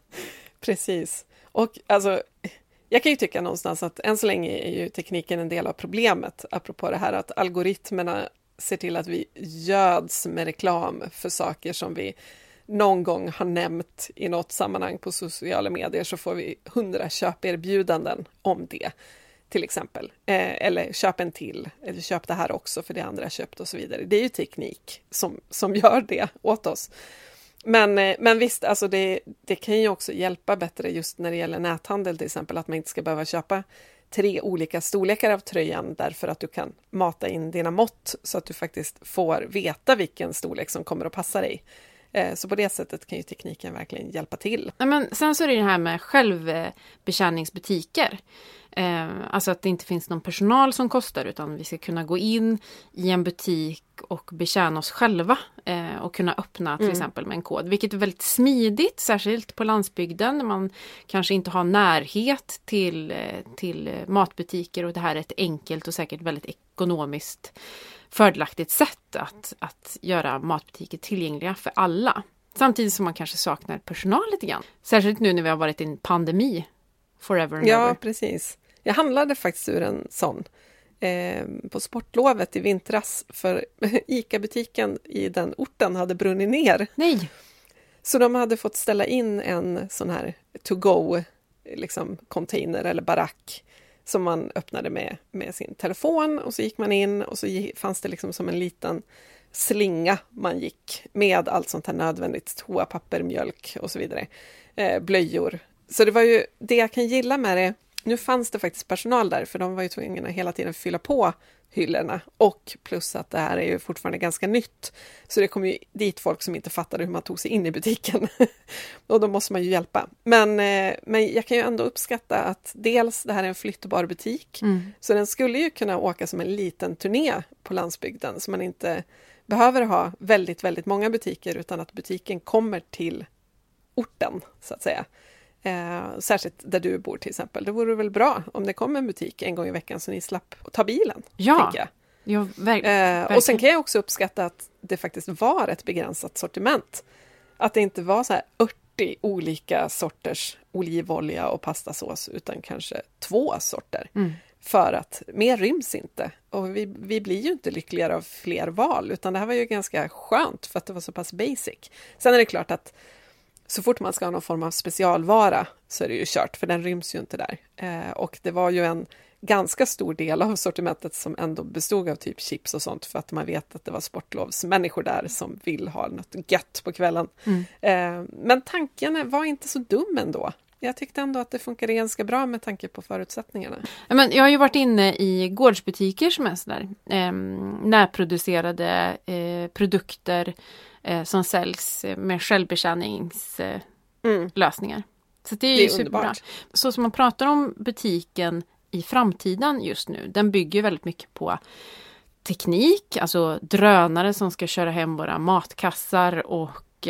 Precis. Och alltså, jag kan ju tycka någonstans att än så länge är ju tekniken en del av problemet, apropå det här att algoritmerna ser till att vi göds med reklam för saker som vi någon gång har nämnt i något sammanhang på sociala medier så får vi hundra köperbjudanden om det, till exempel. Eh, eller köp en till, eller köp det här också för det andra köpt och så vidare. Det är ju teknik som, som gör det åt oss. Men, eh, men visst, alltså det, det kan ju också hjälpa bättre just när det gäller näthandel till exempel, att man inte ska behöva köpa tre olika storlekar av tröjan därför att du kan mata in dina mått så att du faktiskt får veta vilken storlek som kommer att passa dig. Eh, så på det sättet kan ju tekniken verkligen hjälpa till.
Men sen så är det det här med självbetjäningsbutiker. Eh, alltså att det inte finns någon personal som kostar utan vi ska kunna gå in i en butik och betjäna oss själva eh, och kunna öppna till mm. exempel med en kod. Vilket är väldigt smidigt, särskilt på landsbygden där man kanske inte har närhet till, eh, till matbutiker och det här är ett enkelt och säkert väldigt ekonomiskt fördelaktigt sätt att, att göra matbutiker tillgängliga för alla. Samtidigt som man kanske saknar personal lite grann. Särskilt nu när vi har varit i en pandemi. Forever and
ja,
ever.
precis. Jag handlade faktiskt ur en sån eh, på sportlovet i vintras för ICA-butiken i den orten hade brunnit ner.
Nej!
Så de hade fått ställa in en sån här to-go liksom container eller barack som man öppnade med, med sin telefon och så gick man in och så fanns det liksom som en liten slinga man gick med allt sånt här nödvändigt, toapapper, mjölk och så vidare, eh, blöjor. Så det var ju det jag kan gilla med det. Nu fanns det faktiskt personal där, för de var ju tvungna hela tiden fylla på hyllorna och plus att det här är ju fortfarande ganska nytt. Så det kom ju dit folk som inte fattade hur man tog sig in i butiken. och då måste man ju hjälpa. Men, eh, men jag kan ju ändå uppskatta att dels det här är en flyttbar butik, mm. så den skulle ju kunna åka som en liten turné på landsbygden, så man inte behöver ha väldigt, väldigt många butiker, utan att butiken kommer till orten, så att säga. Eh, särskilt där du bor till exempel. Det vore väl bra om det kom en butik en gång i veckan så ni slapp ta bilen.
Ja, ja
eh, Och sen kan jag också uppskatta att det faktiskt var ett begränsat sortiment. Att det inte var så här 80 olika sorters olivolja och pastasås utan kanske två sorter. Mm. För att mer ryms inte. Och vi, vi blir ju inte lyckligare av fler val, utan det här var ju ganska skönt för att det var så pass basic. Sen är det klart att så fort man ska ha någon form av specialvara så är det ju kört, för den ryms ju inte där. Eh, och det var ju en ganska stor del av sortimentet som ändå bestod av typ chips och sånt, för att man vet att det var sportlovsmänniskor där som vill ha något gött på kvällen. Mm. Eh, men tanken var inte så dum ändå. Jag tyckte ändå att det funkade ganska bra med tanke på förutsättningarna.
Men jag har ju varit inne i gårdsbutiker som är sådär eh, närproducerade eh, produkter eh, som säljs med självbetjäningslösningar.
Mm.
Så det är,
Det
ju
är
superbra.
underbart.
Så som man pratar om butiken i framtiden just nu, den bygger väldigt mycket på teknik, alltså drönare som ska köra hem våra matkassar och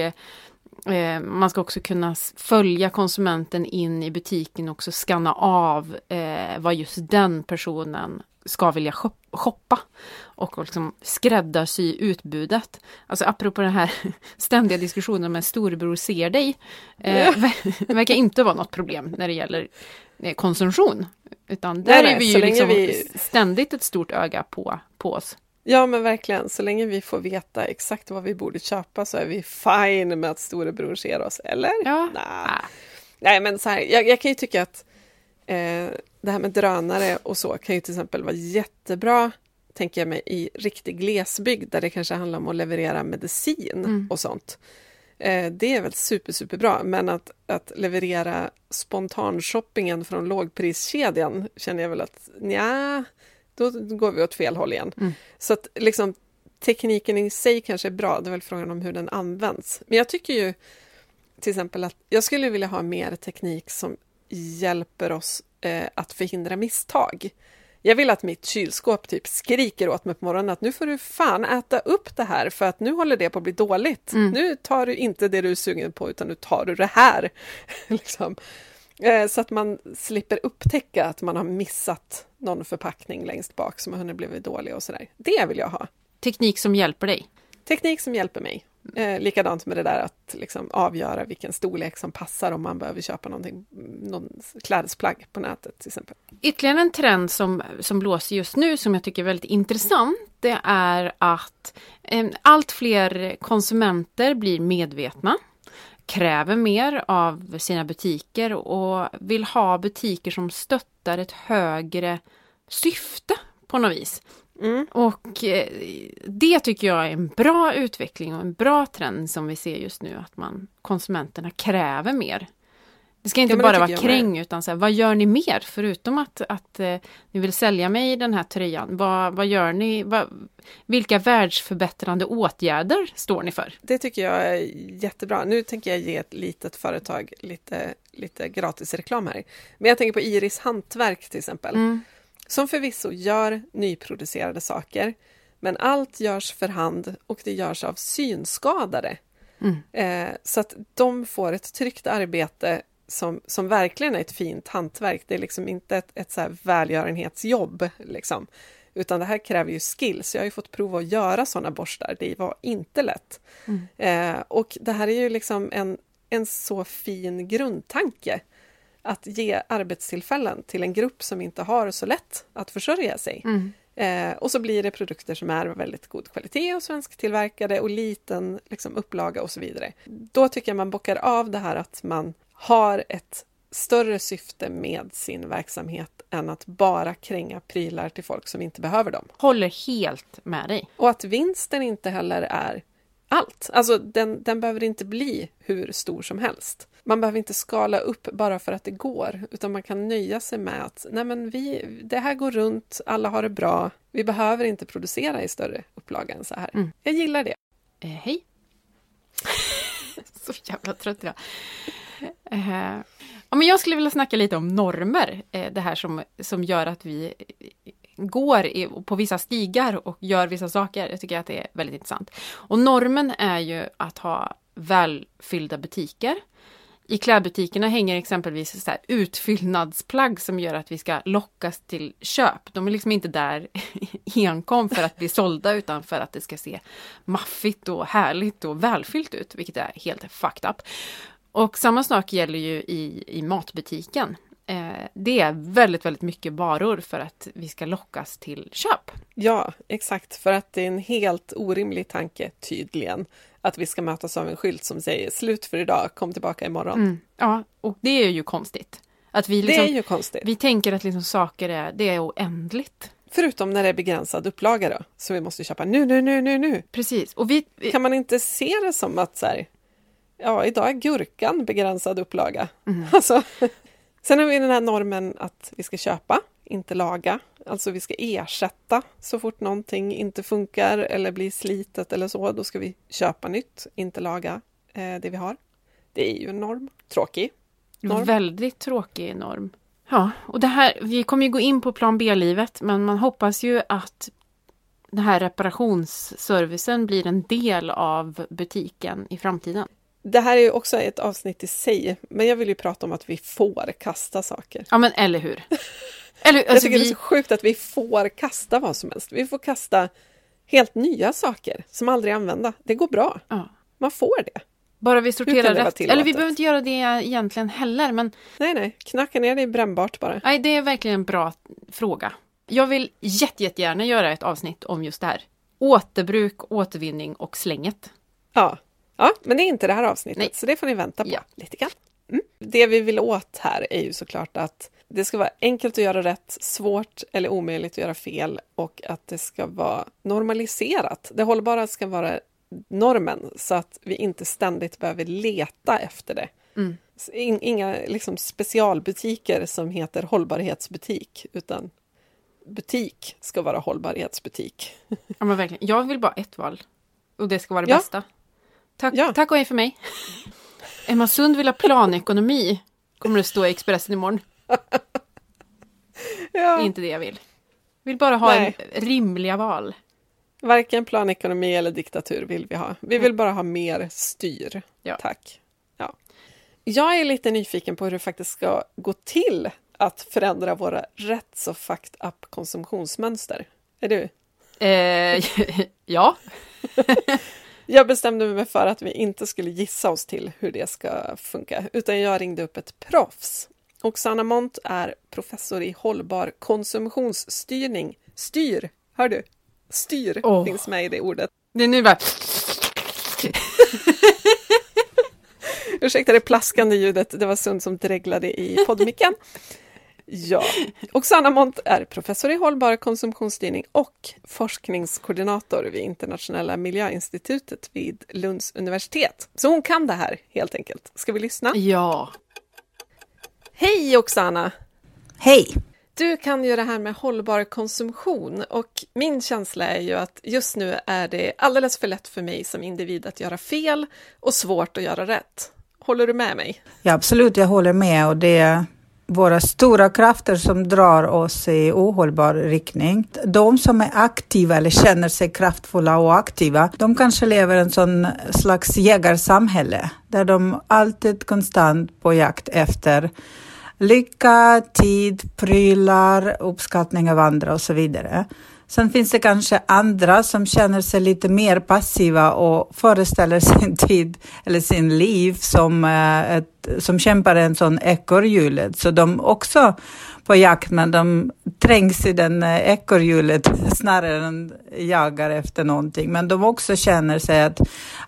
eh, man ska också kunna följa konsumenten in i butiken och också skanna av eh, vad just den personen ska vilja shop- shoppa och liksom skräddarsy utbudet. Alltså apropå den här ständiga diskussionen om en storebror ser dig. Eh, ver- verkar inte vara något problem när det gäller eh, konsumtion. Utan där
Nej,
är vi ju liksom
vi-
ständigt ett stort öga på, på oss.
Ja, men verkligen. Så länge vi får veta exakt vad vi borde köpa så är vi fine med att storebror ser oss, eller?
Ja.
Nä.
Ah.
Nej, men så här, jag, jag kan ju tycka att eh, det här med drönare och så kan ju till exempel vara jättebra, tänker jag mig, i riktig glesbygd där det kanske handlar om att leverera medicin
Mm.
och sånt. Eh, det är väl super, superbra, men att, att leverera spontanshoppingen från lågpriskedjan känner jag väl att nja, då går vi åt fel håll igen.
Mm.
Så att liksom tekniken i sig kanske är bra, det är väl frågan om hur den används. Men jag tycker ju till exempel att jag skulle vilja ha mer teknik som hjälper oss eh, att förhindra misstag. Jag vill att mitt kylskåp typ skriker åt mig på morgonen att nu får du fan äta upp det här för att nu håller det på att bli dåligt.
Mm.
Nu tar du inte det du är sugen på utan nu tar du det här. liksom. eh, så att man slipper upptäcka att man har missat någon förpackning längst bak som har hunnit bli dålig och sådär. Det vill jag ha.
Teknik som hjälper dig.
Teknik som hjälper mig. Eh, likadant med det där att liksom avgöra vilken storlek som passar om man behöver köpa någonting, någon klädesplagg på nätet till exempel.
Ytterligare en trend som, som blåser just nu som jag tycker är väldigt intressant det är att eh, allt fler konsumenter blir medvetna kräver mer av sina butiker och vill ha butiker som stöttar ett högre syfte på något vis.
Mm.
Och eh, det tycker jag är en bra utveckling och en bra trend som vi ser just nu att man konsumenterna kräver mer. Det ska inte
Ja,
bara vara kräng utan så här, vad gör ni mer förutom att, att eh, ni vill sälja mig den här tröjan? Vad, vad gör ni? Vad, vilka världsförbättrande åtgärder står ni för?
Det tycker jag är jättebra. Nu tänker jag ge ett litet företag lite, lite gratis reklam här. Men jag tänker på Iris Hantverk till exempel.
Mm.
Som förvisso gör nyproducerade saker. Men allt görs för hand och det görs av synskadade.
Mm.
Eh, så att de får ett tryggt arbete som, som verkligen är ett fint hantverk. Det är liksom inte ett, ett så här välgörenhetsjobb. Liksom. Utan det här kräver ju skills. Jag har ju fått prova att göra sådana borstar. Det var inte lätt.
Mm.
Eh, och det här är ju liksom en, en så fin grundtanke. Att ge arbetstillfällen till en grupp som inte har så lätt att försörja sig.
Mm.
Eh, och så blir det produkter som är av väldigt god kvalitet och svensktillverkade och liten liksom, upplaga och så vidare. Då tycker jag man bockar av det här att man har ett större syfte med sin verksamhet än att bara kränga prylar till folk som inte behöver dem.
Håller helt med dig.
Och att vinsten inte heller är allt. Alltså den, den behöver inte bli hur stor som helst. Man behöver inte skala upp bara för att det går, utan man kan nöja sig med att Nej, men vi, det här går runt, alla har det bra, vi behöver inte producera i större upplaga än så här.
Mm.
Jag gillar det.
Eh, hej! så jävla trött idag. Eh, ja, men jag skulle vilja snacka lite om normer. Eh, det här som, som gör att vi eh, går i, på vissa stigar och gör vissa saker. Jag tycker att det är väldigt intressant. Och normen är ju att ha välfyllda butiker. I klädbutikerna hänger exempelvis så här utfyllnadsplagg som gör att vi ska lockas till köp. De är liksom inte där enkom för att bli sålda utan för att det ska se maffigt och härligt och välfyllt ut, vilket är helt fucked up. Och samma sak gäller ju i, i matbutiken. Eh, det är väldigt, väldigt mycket varor för att vi ska lockas till köp.
Ja, exakt, för att det är en helt orimlig tanke, tydligen, att vi ska mötas av en skylt som säger slut för idag, kom tillbaka imorgon.
Mm. Ja, och det är ju konstigt. Att vi,
Det
liksom,
är ju konstigt.
vi tänker att liksom saker är, det är oändligt.
Förutom när det är begränsad upplaga då, så vi måste köpa nu, nu, nu, nu, nu.
Precis. Och vi, vi
Kan man inte se det som att så här, ja, idag är gurkan begränsad upplaga.
Mm.
Alltså, sen har vi den här normen att vi ska köpa inte laga. Alltså vi ska ersätta så fort någonting inte funkar eller blir slitet eller så. Då ska vi köpa nytt, inte laga eh, det vi har. Det är ju en norm. Tråkig. Norm.
Väldigt tråkig norm. Ja, och det här, vi kommer ju gå in på plan B-livet, men man hoppas ju att den här reparationsservicen blir en del av butiken i framtiden.
Det här är ju också ett avsnitt i sig, men jag vill ju prata om att vi får kasta saker.
Ja, men eller hur? Eller,
jag
alltså,
tycker det är
vi,
så sjukt att vi får kasta vad som helst. Vi får kasta helt nya saker som aldrig är använda. Det går bra.
ja,
Man får det.
bara vi sorterar rätt. Eller vi behöver inte göra det egentligen heller, men
Nej, nej, knacka ner det i brännbart bara.
nej, det är verkligen en bra fråga. Jag vill jätte, jättegärna göra ett avsnitt om just det här. Återbruk, återvinning och slänget.
Ja. Ja, men det är inte det här avsnittet,
Nej.
så det får ni vänta på
Ja.
lite grann. Mm. Det vi vill åt här är ju såklart att det ska vara enkelt att göra rätt, svårt eller omöjligt att göra fel och att det ska vara normaliserat. Det hållbara ska vara normen så att vi inte ständigt behöver leta efter det.
Mm.
In- Inga liksom specialbutiker som heter hållbarhetsbutik, utan butik ska vara hållbarhetsbutik.
Ja, men verkligen. Jag vill bara ett val. Och det ska vara det
Ja.
bästa. Tack,
Ja.
tack och hej för mig. Emma Sund vill ha planekonomi. Kommer det stå i Expressen imorgon. Det
Ja.
är inte det jag vill. Vill bara ha
Nej.
en rimliga val.
Varken planekonomi eller diktatur vill vi ha. Vi vill bara ha mer styr.
Ja.
Tack. Ja. Jag är lite nyfiken på hur det faktiskt ska gå till att förändra våra rätt så fucked up konsumtionsmönster. Är du?
Eh, ja,
Jag bestämde mig för att vi inte skulle gissa oss till hur det ska funka, utan jag ringde upp ett proffs. Oksana Mont är professor i hållbar konsumtionsstyrning. Styr, hör du? Styr
Åh.
finns med i det ordet.
det är nu bara...
Ursäkta det plaskande ljudet, det var Sund som dreglade i poddmicken. Ja, Oksana Mont är professor i hållbar konsumtionsstyrning och forskningskoordinator vid Internationella miljöinstitutet vid Lunds universitet. Så hon kan det här helt enkelt. Ska vi lyssna?
Ja.
Hej Oksana!
Hej!
Du kan ju det här med hållbar konsumtion och min känsla är ju att just nu är det alldeles för lätt för mig som individ att göra fel och svårt att göra rätt. Håller du med mig?
Ja, absolut, jag håller med och det är våra stora krafter som drar oss i ohållbar riktning. De som är aktiva eller känner sig kraftfulla och aktiva, de kanske lever i en sån slags jägarsamhälle där de alltid konstant på jakt efter lycka, tid, prylar, uppskattning av andra och så vidare. Sen finns det kanske andra som känner sig lite mer passiva och föreställer sin tid eller sin liv som, eh, ett ett, som kämpar en sån ekorrhjulet. Så de också på jakt, men de trängs i den eh, ekorrhjulet snarare än jagar efter någonting. Men de också känner sig att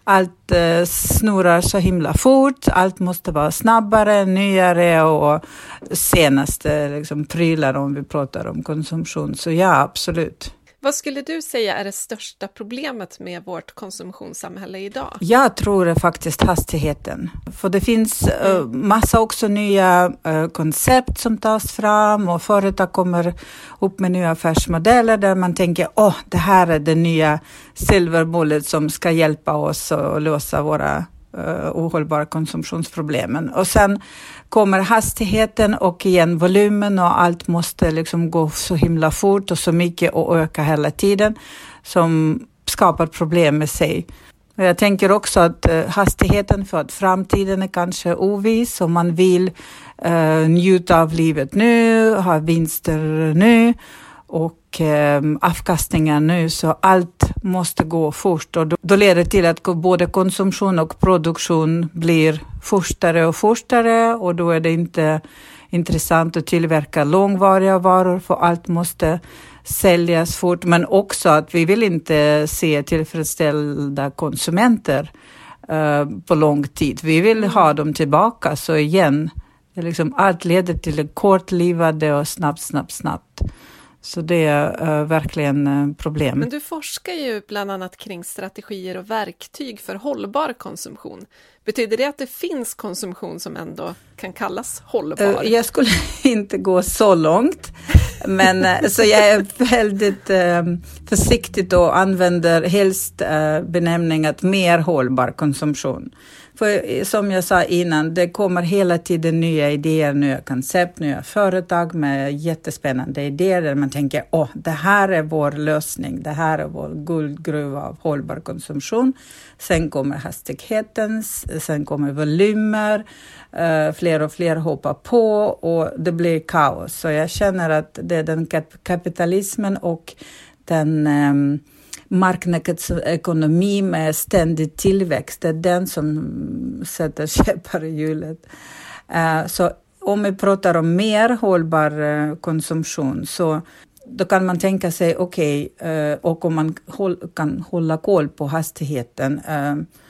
allt eh, snurrar så himla fort, allt måste vara snabbare, nyare och senaste liksom, prylar om vi pratar om konsumtion. Så ja, absolut.
Vad skulle du säga är det största problemet med vårt konsumtionssamhälle idag?
Jag tror faktiskt hastigheten. För det finns uh, massa också nya uh, koncept som tas fram och företag kommer upp med nya affärsmodeller där man tänker åh, oh, det här är det nya silver bullet som ska hjälpa oss att lösa våra uh, ohållbara konsumtionsproblemen. Och sen kommer hastigheten och igen volymen och allt måste liksom gå så himla fort och så mycket och öka hela tiden som skapar problem med sig. Jag tänker också att eh, hastigheten för att framtiden är kanske oviss och man vill eh, njuta av livet nu, ha vinster nu och eh, avkastningar nu, så allt måste gå fort och då, då leder det till att både konsumtion och produktion blir fortare och fortare och då är det inte intressant att tillverka långvariga varor för allt måste säljas fort, men också att vi vill inte se tillfredsställda konsumenter uh, på lång tid. Vi vill ha dem tillbaka, så igen, liksom, allt leder till det kortlivade och snabbt, snabbt, snabbt. Så det är uh, verkligen uh, problem.
Men du forskar ju bland annat kring strategier och verktyg för hållbar konsumtion. Betyder det att det finns konsumtion som ändå kan kallas hållbar?
Uh, jag skulle inte gå så långt. Men eh, så jag är väldigt eh, försiktig och använder helst eh, benämningen mer hållbar konsumtion. För eh, som jag sa innan, det kommer hela tiden nya idéer, nya koncept, nya företag med jättespännande idéer där man tänker åh, det här är vår lösning, det här är vår guldgruva av hållbar konsumtion. Sen kommer hastigheten, sen kommer volymer, eh, fler och fler hoppar på och det blir kaos. Så jag känner att det är den kapitalismen och den ehm, marknadsekonomi med ständig tillväxt, det är den som sätter käppar i hjulet. Eh, så om vi pratar om mer hållbar eh, konsumtion så då kan man tänka sig, okej, okay, och om man kan hålla koll på hastigheten,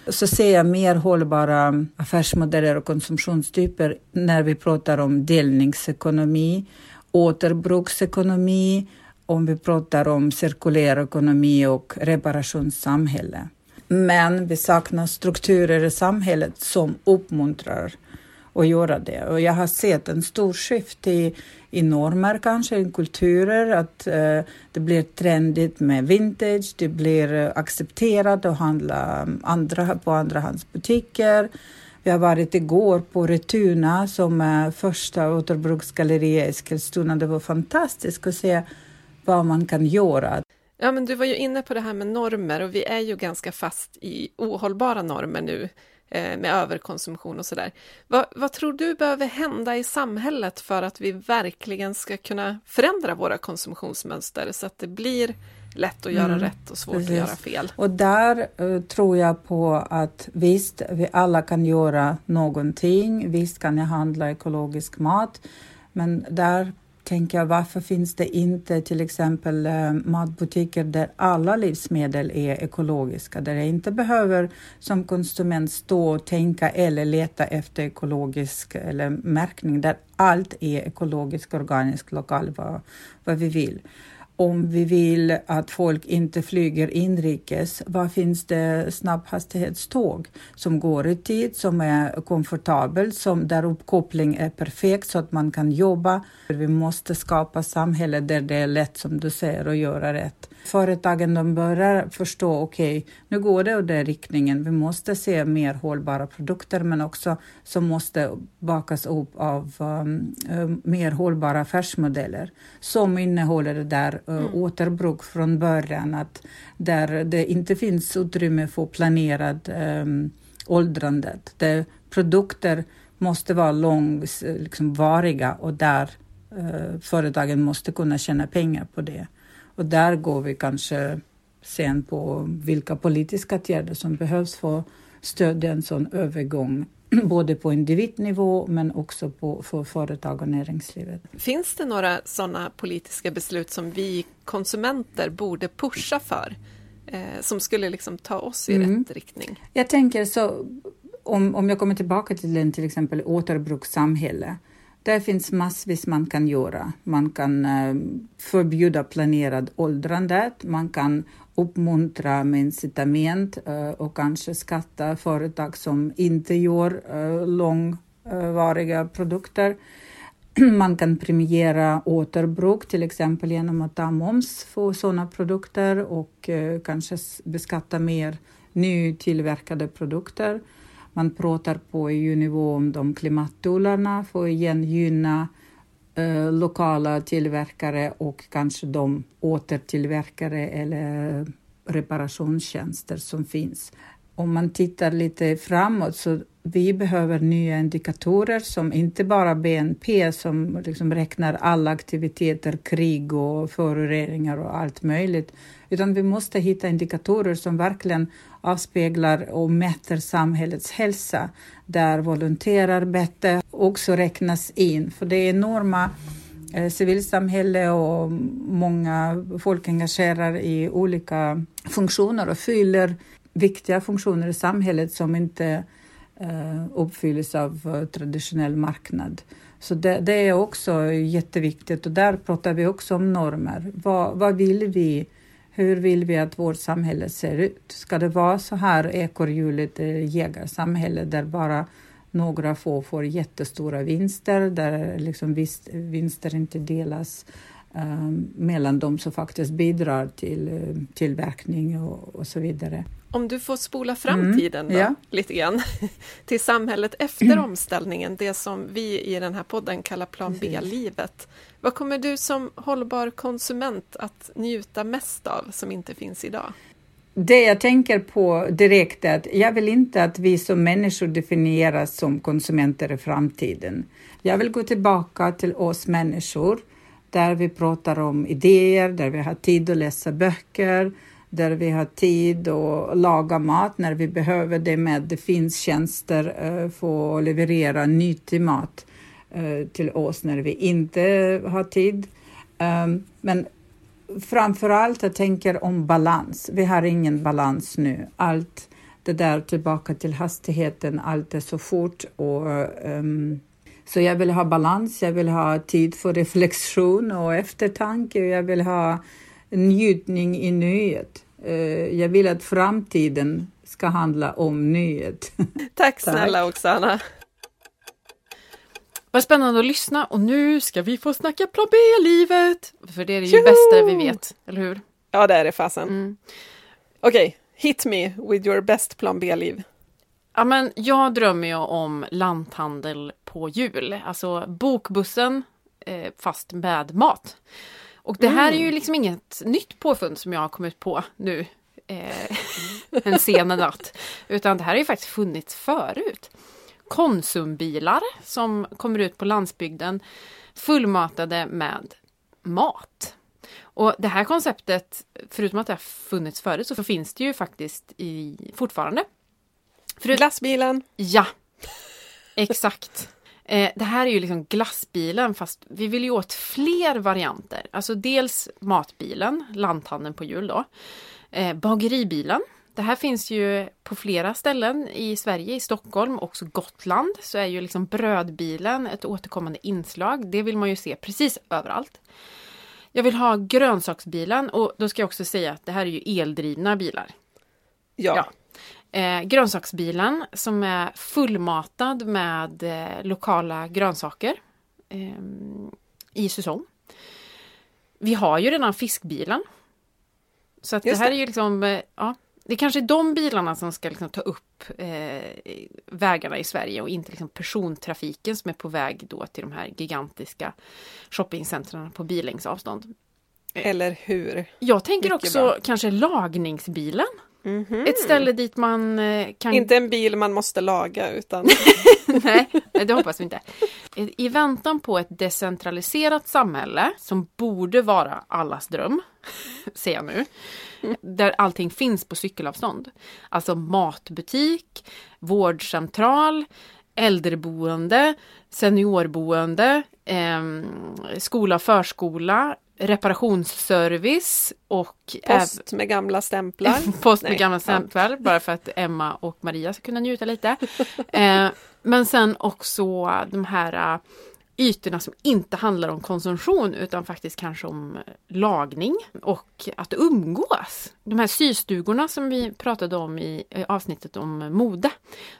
så ser jag mer hållbara affärsmodeller och konsumtionstyper när vi pratar om delningsekonomi, återbruksekonomi, om vi pratar om cirkulär ekonomi och reparationssamhälle. Men vi saknar strukturer i samhället som uppmuntrar att göra det. Och jag har sett en stor skift i, i normer kanske, i kulturer, att eh, det blir trendigt med vintage, det blir eh, accepterat att handla mm, andra, på andrahandsbutiker. Vi har varit igår på Retuna som är första återbruksgalleriet i Eskilstuna. Det var fantastiskt att se vad man kan göra.
Ja, men du var ju inne på det här med normer och vi är ju ganska fast i ohållbara normer nu eh, med överkonsumtion och sådär. Vad, vad tror du behöver hända i samhället för att vi verkligen ska kunna förändra våra konsumtionsmönster så att det blir lätt att göra mm, rätt och svårt precis. att göra fel.
Och där uh, tror jag på att visst, vi alla kan göra någonting. Visst kan jag handla ekologisk mat, men där tänker jag, varför finns det inte till exempel eh, matbutiker där alla livsmedel är ekologiska, där jag inte behöver som konsument stå och tänka eller leta efter ekologisk eller märkning, där allt är ekologiskt, organiskt, lokalt, vad, vad vi vill om vi vill att folk inte flyger inrikes, var finns det snabbhastighetståg som går i tid, som är komfortabelt, som där uppkoppling är perfekt så att man kan jobba. Vi måste skapa samhälle där det är lätt, som du säger, att göra rätt. Företagen de börjar förstå, okej, okay, nu går det i den riktningen. Vi måste se mer hållbara produkter, men också som måste bakas upp av um, um, mer hållbara affärsmodeller som innehåller det där mm. återbruk från början, att där det inte finns utrymme för planerad um, åldrandet. Där produkter måste vara långvariga liksom, och där uh, företagen måste kunna tjäna pengar på det. Och där går vi kanske sen på vilka politiska åtgärder som behövs för att stödja en sån övergång både på individnivå men också på, för företag och näringslivet.
Finns det några sådana politiska beslut som vi konsumenter borde pusha för? Eh, som skulle liksom ta oss i mm. rätt riktning?
Jag tänker så, om, om jag kommer tillbaka till en till exempel återbrukssamhälle där finns massvis man kan göra. Man kan eh, förbjuda planerad åldrande, man kan uppmuntra med incitament eh, och kanske skatta företag som inte gör eh, långvariga produkter. Man kan premiera återbruk, till exempel genom att ta moms på sådana produkter och eh, kanske beskatta mer nytillverkade produkter. Man pratar på EU-nivå om de klimattullarna för att igen gynna eh, lokala tillverkare och kanske de återtillverkare eller reparationstjänster som finns. Om man tittar lite framåt så vi behöver nya indikatorer som inte bara BNP som liksom räknar alla aktiviteter, krig och föroreningar och allt möjligt, utan vi måste hitta indikatorer som verkligen avspeglar och mäter samhällets hälsa, där volontärarbete också räknas in, för det är enorma eh, civilsamhälle och många folk engagerar i olika funktioner och fyller viktiga funktioner i samhället som inte eh, uppfylls av eh, traditionell marknad. Så det, det, är också jätteviktigt och där pratar vi också om normer. Vad, vad vill vi? Hur vill vi att vårt samhälle ser ut? Ska det vara så här ekorrhjulet jägarsamhälle där bara några få får jättestora vinster, där liksom vinster inte delas eh, mellan de som faktiskt bidrar till eh, tillverkning och, och så vidare.
Om du får spola framtiden mm, ja. lite grann till samhället efter omställningen, det som vi i den här podden kallar plan B-livet. Vad kommer du som hållbar konsument att njuta mest av som inte finns idag?
Det jag tänker på direkt är att jag vill inte att vi som människor definieras som konsumenter i framtiden. Jag vill gå tillbaka till oss människor där vi pratar om idéer, där vi har tid att läsa böcker, där vi har tid att laga mat när vi behöver det med det finns tjänster eh, för att leverera nyttig mat uh, till oss när vi inte har tid. Um, men framför allt jag tänker om balans. Vi har ingen balans nu. Allt det där tillbaka till hastigheten, allt är så fort och um, så jag vill ha balans, jag vill ha tid för reflektion och eftertanke och jag vill ha njutning i nuet. Uh, jag vill att framtiden ska handla om nuet.
Tack snälla Tack. Oksana!
Vad spännande att lyssna och nu ska vi få snacka plan B-livet! För det är det ju bästa vi vet, eller hur?
Ja, det är det fasen. Mm. Okej, okay, hit me with your best plan B-liv.
Ja, men jag drömmer ju om lanthandel på jul, alltså bokbussen eh, fast med mat. Och det här mm. är ju liksom inget nytt påfund som jag har kommit på nu eh, en sen natt, utan det här har ju faktiskt funnits förut. Konsumbilar som kommer ut på landsbygden fullmatade med mat. Och det här konceptet, förutom att det har funnits förut, så finns det ju faktiskt i, fortfarande.
Förut... Glassbilen!
Ja, exakt. Eh, det här är ju liksom glassbilen fast vi vill ju åt fler varianter. Alltså dels matbilen, lanthandeln på jul då. Eh, bageribilen det här finns ju på flera ställen i Sverige, i Stockholm, också Gotland, så är ju liksom brödbilen ett återkommande inslag. Det vill man ju se precis överallt. Jag vill ha grönsaksbilen och då ska jag också säga att det här är ju eldrivna bilar.
Ja. ja.
Eh, grönsaksbilen som är fullmatad med eh, lokala grönsaker eh, i säsong. Vi har ju redan fiskbilen. Så att det här det. är ju liksom, eh, ja, det kanske är de bilarna som ska liksom ta upp eh, vägarna i Sverige och inte liksom persontrafiken som är på väg då till de här gigantiska shoppingcentren på billängdsavstånd.
Eller hur?
Jag tänker Mycket också bra. kanske lagningsbilen. Mm -hmm. Ett ställe dit man eh, kan...
Inte en bil man måste laga utan...
Nej, det hoppas vi inte. I väntan på ett decentraliserat samhälle som borde vara allas dröm, ser jag nu, där allting finns på cykelavstånd. Alltså matbutik, vårdcentral, äldreboende, seniorboende, eh, skola, förskola, reparationsservice och
post med gamla stämplar.
post med Nej. gamla stämplar, bara för att Emma och Maria ska kunna njuta lite. eh, men sen också de här ytorna som inte handlar om konsumtion utan faktiskt kanske om lagning och att umgås. De här systugorna som vi pratade om i avsnittet om mode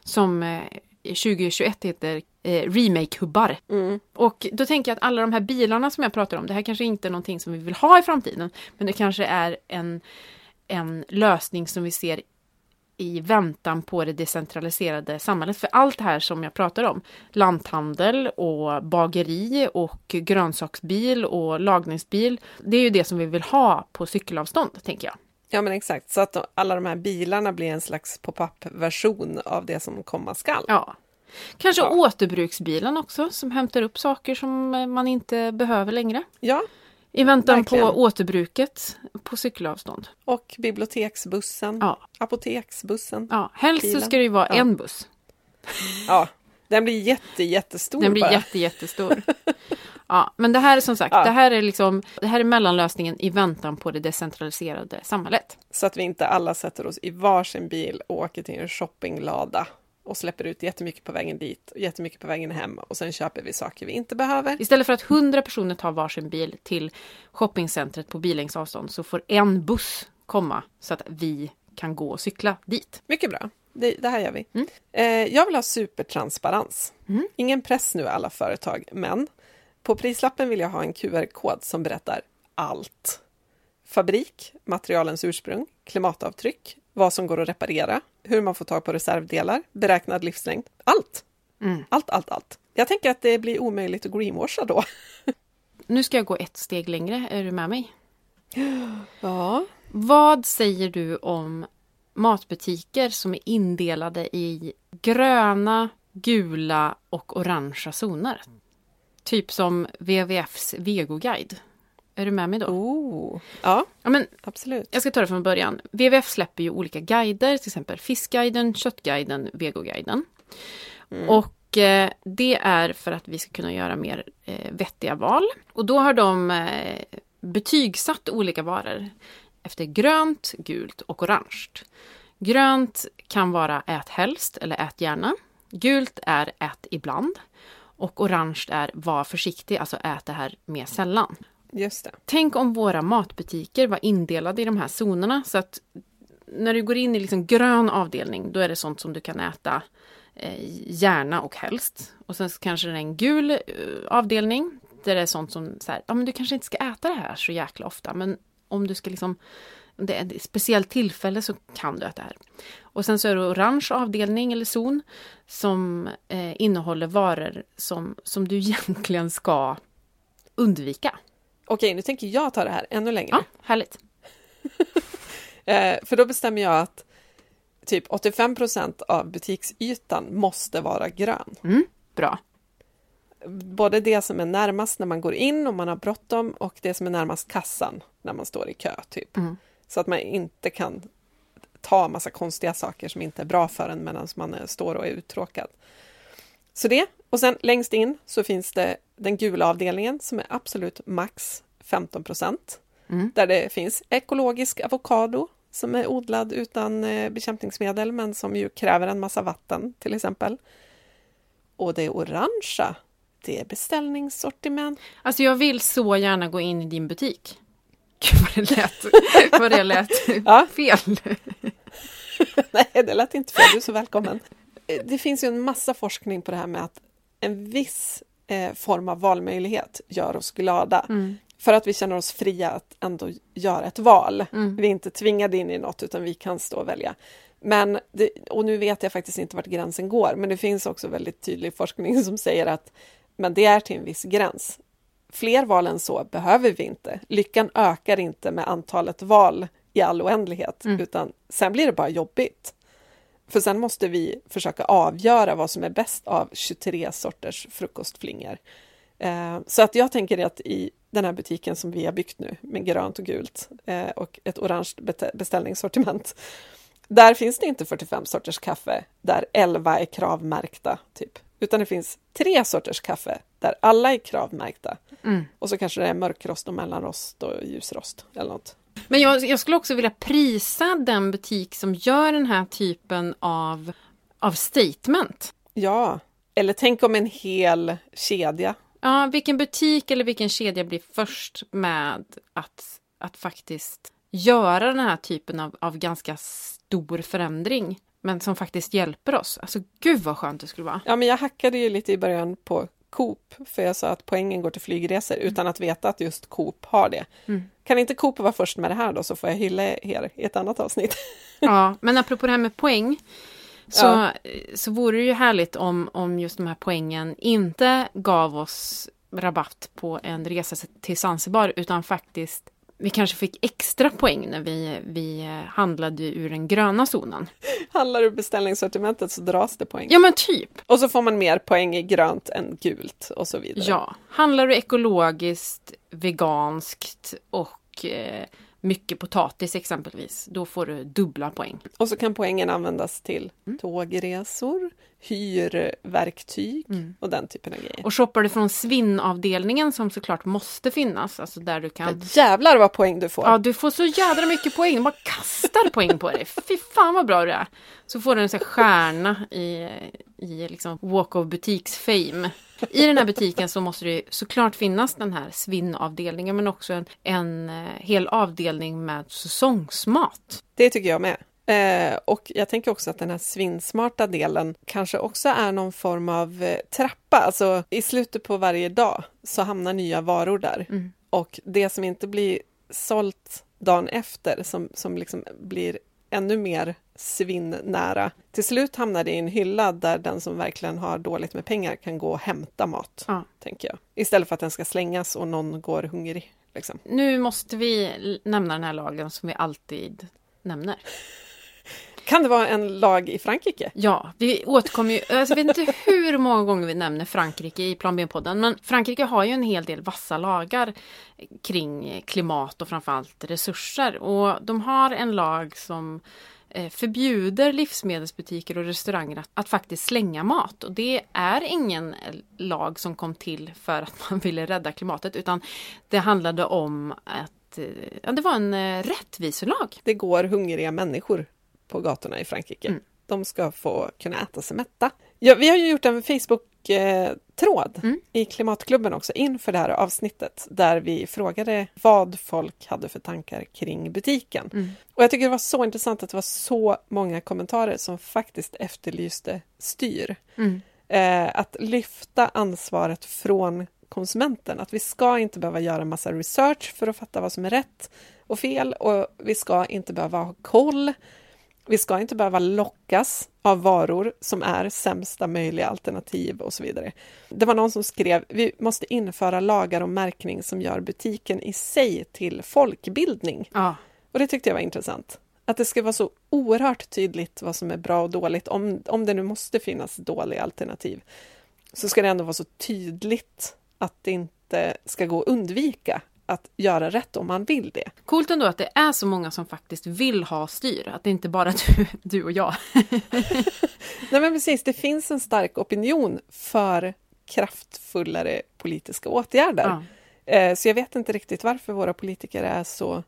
som 2021 eh, heter eh, Remake-hubbar. Mm. Och då tänker jag att alla de här bilarna som jag pratar om, det här kanske inte är någonting som vi vill ha i framtiden, men det kanske är en, en lösning som vi ser i väntan på det decentraliserade samhället. För allt det här som jag pratar om, lanthandel och bageri och grönsaksbil och lagningsbil, det är ju det som vi vill ha på cykelavstånd, tänker jag.
Ja men exakt, så att alla de här bilarna blir en slags pop-up-version av det som komma skall.
Ja. Kanske ja. återbruksbilen också, som hämtar upp saker som man inte behöver längre.
Ja,
i väntan Verkligen. på återbruket på cykelavstånd.
Och biblioteksbussen, ja. apoteksbussen.
Ja, helst så ska det ju vara ja. en buss.
Ja, den blir jätte, jättestor.
Den blir bara. jätte, jättestor. ja, men det här är som sagt, ja. det här är liksom, det här är mellanlösningen i väntan på det decentraliserade samhället.
Så att vi inte alla sätter oss i varsin bil och åker till en shoppinglada och släpper ut jättemycket på vägen dit och jättemycket på vägen hem och sen köper vi saker vi inte behöver.
Istället för att hundra personer tar varsin bil till shoppingcentret på bilängdsavstånd så får en buss komma så att vi kan gå och cykla dit.
Mycket bra. Det, det här gör vi. Mm. Eh, jag vill ha supertransparens. Mm. Ingen press nu alla företag, men På prislappen vill jag ha en QR-kod som berättar allt. Fabrik, materialens ursprung, klimatavtryck, vad som går att reparera, hur man får tag på reservdelar, beräknad livslängd. Allt!
Mm.
Allt, allt, allt. Jag tänker att det blir omöjligt att greenwasha då.
Nu ska jag gå ett steg längre. Är du med mig?
Ja.
Vad säger du om matbutiker som är indelade i gröna, gula och orangea zoner? Typ som WWFs vegoguide. Är du med mig då?
Oh. Ja,
Ja, men
absolut.
jag ska ta det från början. WWF släpper ju olika guider, till exempel Fiskguiden, Köttguiden, Vegoguiden. Och eh, det är för att vi ska kunna göra mer eh, vettiga val. Och då har de eh, betygsatt olika varor efter grönt, gult och orange. Grönt kan vara ät helst eller ät gärna. Gult är ät ibland. Och orange är var försiktig, alltså ät det här mer sällan.
Just det.
Tänk om våra matbutiker var indelade i de här zonerna så att när du går in i liksom grön avdelning då är det sånt som du kan äta eh, gärna och helst. Och sen kanske det är en gul eh, avdelning där det är sånt som så här, ja men du kanske inte ska äta det här så jäkla ofta men om du ska liksom om det är ett speciellt tillfälle så kan du äta det här. Och sen så är det orange avdelning eller zon som eh, innehåller varor som, som du egentligen ska undvika.
Okej, nu tänker jag ta det här ännu längre.
Ja, härligt.
Eh, för då bestämmer jag att typ 85 procent av butiksytan måste vara grön.
Bra.
Både det som är närmast när man går in om man har bråttom och det som är närmast kassan när man står i kö. typ.
Mm.
Så att man inte kan ta massa konstiga saker som inte är bra för en medan man är- står och är uttråkad. Så det, och sen längst in så finns det den gula avdelningen som är absolut max 15 procent.
Mm.
Där det finns ekologisk avokado som är odlad utan eh, bekämpningsmedel men som ju kräver en massa vatten till exempel. Och det orangea, det är beställningssortiment.
Alltså jag vill så gärna gå in i din butik. Gud vad det lät, vad det lät
Ja.
fel.
Nej, det lät inte fel. Du är så välkommen. Det finns ju en massa forskning på det här med att en viss eh, form av valmöjlighet gör oss glada. För att vi känner oss fria att ändå göra ett val. Vi är inte tvingade in i något utan vi kan stå och välja. Men, det, och nu vet jag faktiskt inte vart gränsen går, men det finns också väldigt tydlig forskning som säger att men det är till en viss gräns. Fler val än så behöver vi inte. Lyckan ökar inte med antalet val i all oändlighet, utan sen blir det bara jobbigt. För sen måste vi försöka avgöra vad som är bäst av 23 sorters frukostflingor. Eh, så att jag tänker att i den här butiken som vi har byggt nu med grönt och gult eh, och ett orange beställningssortiment. Där finns det inte 45 sorters kaffe där 11 är kravmärkta, typ. Utan det finns tre sorters kaffe där alla är kravmärkta. Och så kanske det är mörkrost och mellanrost och ljusrost eller något.
Men jag, jag skulle också vilja prisa den butik som gör den här typen av, av statement.
Ja, eller tänk om en hel kedja
Ja, vilken butik eller vilken kedja blir först med att, att faktiskt göra den här typen av, av ganska stor förändring. Men som faktiskt hjälper oss. Alltså gud vad skönt det skulle vara.
Ja, men jag hackade ju lite i början på Coop, för jag sa att poängen går till flygresor utan att veta att just Coop har det. Kan inte Coop vara först med det här då, så får jag hylla er i ett annat avsnitt.
Ja, men apropå det här med poäng. Så,
Ja.
så vore det ju härligt om, om just de här poängen inte gav oss rabatt på en resa till Zanzibar utan faktiskt vi kanske fick extra poäng när vi, vi handlade ur den gröna zonen.
Handlar du beställningssortimentet så dras det poäng.
Ja men typ.
Och så får man mer poäng i grönt än gult och så vidare.
Ja. Handlar du ekologiskt, veganskt och eh, mycket potatis exempelvis, då får du dubbla poäng.
Och så kan poängen användas till tågresor, hyrverktyg och den typen av grejer.
Och shoppar du från svinnavdelningen som såklart måste finnas, alltså där du kan
Jävlar vad poäng du får!
Ja, du får så jädra mycket poäng. De bara kastar poäng på dig. Fy fan vad bra du är. Så får du en sån här stjärna i, i liksom Walk of Butiks fame. I den här butiken så måste det såklart finnas den här svinnavdelningen men också en, en eh, hel avdelning med säsongsmat.
Det tycker jag med. Eh, och jag tänker också att den här svinsmarta delen kanske också är någon form av eh, trappa. Alltså i slutet på varje dag så hamnar nya varor där.
Mm.
Och det som inte blir sålt dagen efter, som, som liksom blir ännu mer svinnära. Till slut hamnar det i en hylla där den som verkligen har dåligt med pengar kan gå och hämta mat,
Ja.
tänker jag. Istället för att den ska slängas och någon går hungrig. Liksom.
Nu måste vi nämna den här lagen som vi alltid nämner.
Kan det vara en lag i Frankrike?
Ja, vi återkommer ju, alltså jag vet inte hur många gånger vi nämner Frankrike i Plan B-podden, men Frankrike har ju en hel del vassa lagar kring klimat och framförallt resurser. Och de har en lag som eh, förbjuder livsmedelsbutiker och restauranger att, att faktiskt slänga mat. Och det är ingen lag som kom till för att man ville rädda klimatet, utan det handlade om att eh, ja, det var en eh, rättviselag.
Det går hungriga människor på gatorna i Frankrike.
Mm.
De ska få kunna äta sig mätta. Ja, vi har ju gjort en Facebook-tråd
Mm.
i Klimatklubben också inför det här avsnittet där vi frågade vad folk hade för tankar kring butiken.
Mm.
Och jag tycker det var så intressant att det var så många kommentarer som faktiskt efterlyste styr.
Mm.
Eh, att lyfta ansvaret från konsumenten. Att vi ska inte behöva göra massa research för att fatta vad som är rätt och fel och vi ska inte behöva ha koll. Vi ska inte behöva lockas av varor som är sämsta möjliga alternativ och så vidare. Det var någon som skrev, vi måste införa lagar och märkning som gör butiken i sig till folkbildning.
Ja,
Och det tyckte jag var intressant. Att det ska vara så oerhört tydligt vad som är bra och dåligt, om, om det nu måste finnas dåliga alternativ. Så ska det ändå vara så tydligt att det inte ska gå att undvika att göra rätt om man vill det.
Coolt ändå att det är så många som faktiskt vill ha styr, att det inte bara är du, du och jag.
Nej men precis, det finns en stark opinion för kraftfullare politiska åtgärder.
Ja.
Eh, Så jag vet inte riktigt varför våra politiker är så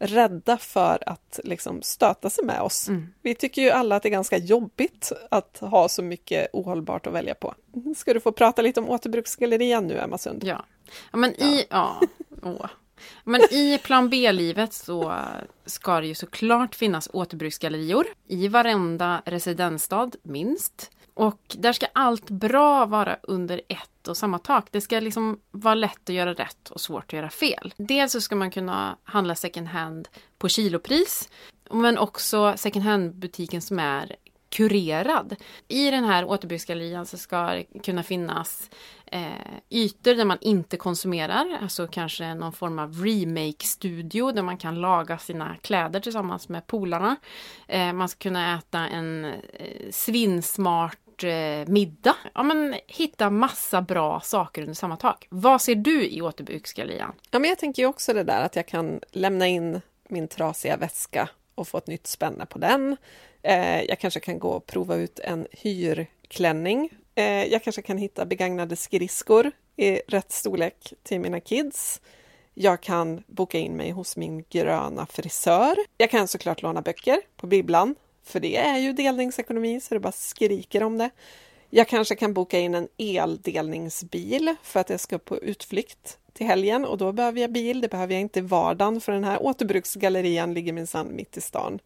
rädda för att liksom stöta sig med oss.
Mm.
Vi tycker ju alla att det är ganska jobbigt att ha så mycket ohållbart att välja på. Ska du få prata lite om återbruksgallerian nu, Emma Sund?
Ja. Ja, men i... Ja. Åh. Men i plan B-livet så ska det ju såklart finnas återbruksgallerior i varenda residensstad, minst. Och där ska allt bra vara under ett och samma tak. Det ska liksom vara lätt att göra rätt och svårt att göra fel. Dels så ska man kunna handla second hand på kilopris, men också second hand-butiken som är kurerad. I den här återbruksgallerian så ska det kunna finnas eh, ytor där man inte konsumerar, alltså kanske någon form av remake-studio där man kan laga sina kläder tillsammans med polarna. Eh, man ska kunna äta en eh, svinsmart eh, middag. Ja, men hitta massa bra saker under samma tak. Vad ser du i återbruksgallerian?
Ja, men jag tänker ju också det där att jag kan lämna in min trasiga väska och få ett nytt spänne på den. Eh, jag kanske kan gå och prova ut en hyrklänning. Eh, jag kanske kan hitta begagnade skridskor i rätt storlek till mina kids. Jag kan boka in mig hos min gröna frisör. Jag kan såklart låna böcker på bibblan, för det är ju delningsekonomi så det bara skriker om det. Jag kanske kan boka in en eldelningsbil för att jag ska på utflykt till helgen och då behöver jag bil. Det behöver jag inte i vardagen för den här återbruksgallerian ligger minsann mitt i stan.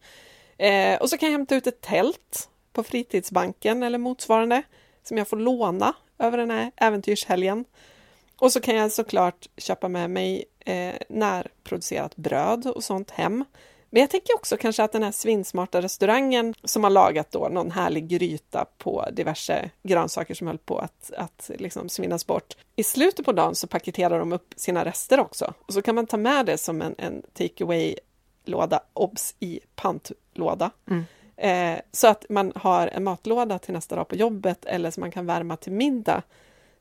Eh, och så kan jag hämta ut ett tält på fritidsbanken eller motsvarande som jag får låna över den här äventyrshelgen. Och så kan jag såklart köpa med mig eh, närproducerat bröd och sånt hem. Men jag tänker också kanske att den här svinsmarta restaurangen som har lagat då någon härlig gryta på diverse grönsaker som höll på att, att liksom svinnas bort. I slutet på dagen så paketerar de upp sina rester också och så kan man ta med det som en, en take away låda, obs i pantlåda.
Mm.
Eh, så att man har en matlåda till nästa dag på jobbet eller som man kan värma till middag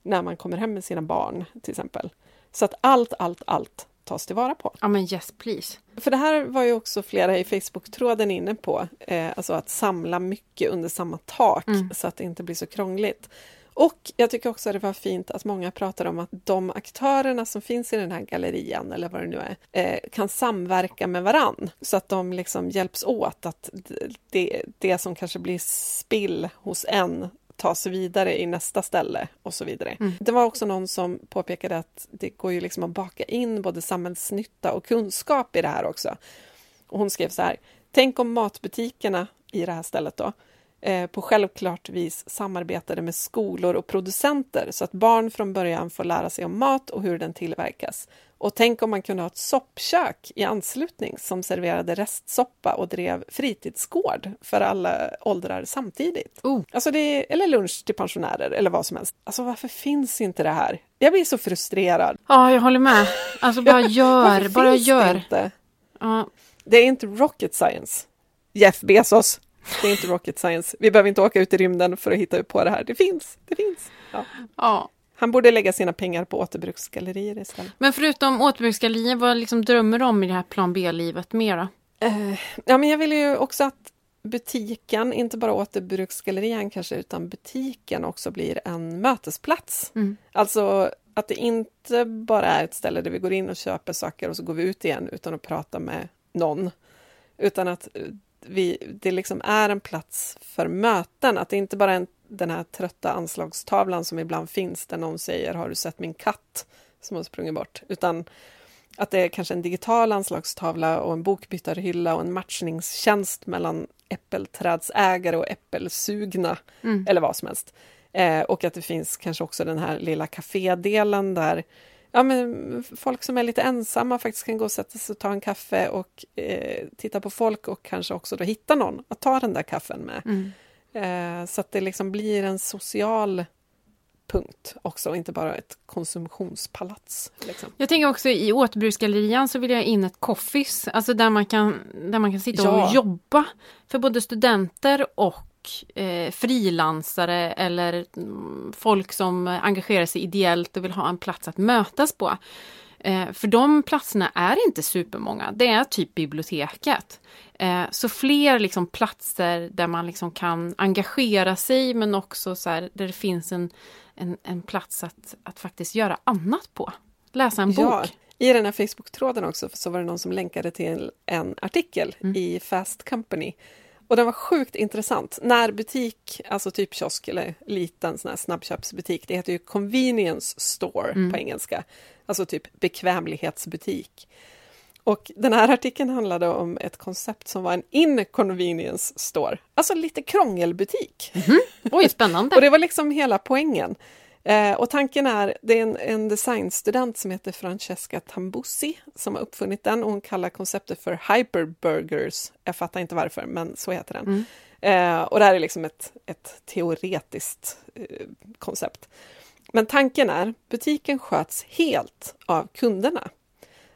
när man kommer hem med sina barn till exempel. Så att allt, allt, allt tas tillvara på.
Ja, men yes please.
För det här var ju också flera i Facebook-tråden inne på, eh, alltså att samla mycket under samma tak
Mm.
så att det inte blir så krångligt. Och jag tycker också att det var fint att många pratar om att de aktörerna som finns i den här gallerian, eller vad det nu är, eh, kan samverka med varann så att de liksom hjälps åt att det, det som kanske blir spill hos en ta sig vidare i nästa ställe och så vidare.
Mm.
Det var också någon som påpekade att det går ju liksom att baka in både samhällsnytta och kunskap i det här också. Och hon skrev så här. Tänk om matbutikerna i det här stället då på självklart vis samarbetade med skolor och producenter så att barn från början får lära sig om mat och hur den tillverkas. Och tänk om man kunde ha ett soppkök i anslutning som serverade restsoppa och drev fritidsgård för alla åldrar samtidigt.
Oh.
Alltså det, eller lunch till pensionärer eller vad som helst. Alltså varför finns inte det här? Jag blir så frustrerad.
Ja, jag håller med. Alltså bara gör, bara gör.
Det, inte?
Ja.
det är inte rocket science. Jeff Bezos. Det är inte rocket science. Vi behöver inte åka ut i rymden för att hitta på det här. Det finns. Det finns. Ja.
ja.
Han borde lägga sina pengar på återbruksgallerier istället.
Men förutom återbruksgallerier, vad liksom drömmer du om i det här plan B-livet mera?
Eh, ja, men jag vill ju också att butiken, inte bara återbruksgallerian kanske, utan butiken också blir en mötesplats.
Mm.
Alltså att det inte bara är ett ställe där vi går in och köper saker och så går vi ut igen utan att prata med någon. Utan att eh, vi, det liksom är en plats för möten, att det inte bara är en, den här trötta anslagstavlan som ibland finns där någon säger Har du sett min katt som har sprungit bort? Utan att det är kanske en digital anslagstavla och en bokbytarhylla och en matchningstjänst mellan äppelträdsägare och äppelsugna
Mm.
eller vad som helst. Eh, och att det finns kanske också den här lilla kafédelen där ja, men folk som är lite ensamma faktiskt kan gå och sätta sig och ta en kaffe och eh, titta på folk och kanske också då hitta någon att ta den där kaffen med.
Mm.
Eh, så att det liksom blir en social punkt också, och inte bara ett konsumtionspalats. Liksom.
Jag tänker också i återbruksgallerian så vill jag in ett coffees, alltså där man kan, där man kan sitta
Ja.
och jobba för både studenter och eh, frilansare eller mm, folk som engagerar sig ideellt och vill ha en plats att mötas på. Eh, för de platserna är inte supermånga, det är typ biblioteket. Eh, så fler liksom platser där man liksom kan engagera sig men också så här, där det finns en, en, en plats att, att faktiskt göra annat på. Läsa en
Ja,
bok.
I den här Facebook-tråden också så var det någon som länkade till en artikel
Mm.
i Fast Company. Och den var sjukt intressant. När butik, alltså typ kiosk eller liten sån här snabbköpsbutik, det heter ju convenience store
Mm.
på engelska. Alltså typ bekvämlighetsbutik. Och den här artikeln handlade om ett koncept som var en inconvenience store, alltså lite krångelbutik.
Oj, spännande!
Och det var liksom hela poängen. Eh, och tanken är, det är en, en designstudent som heter Francesca Tambussi som har uppfunnit den och hon kallar konceptet för hyperburgers. Jag fattar inte varför, men så heter den. Eh, och det här är liksom ett, ett teoretiskt eh, koncept. Men tanken är, butiken sköts helt av kunderna.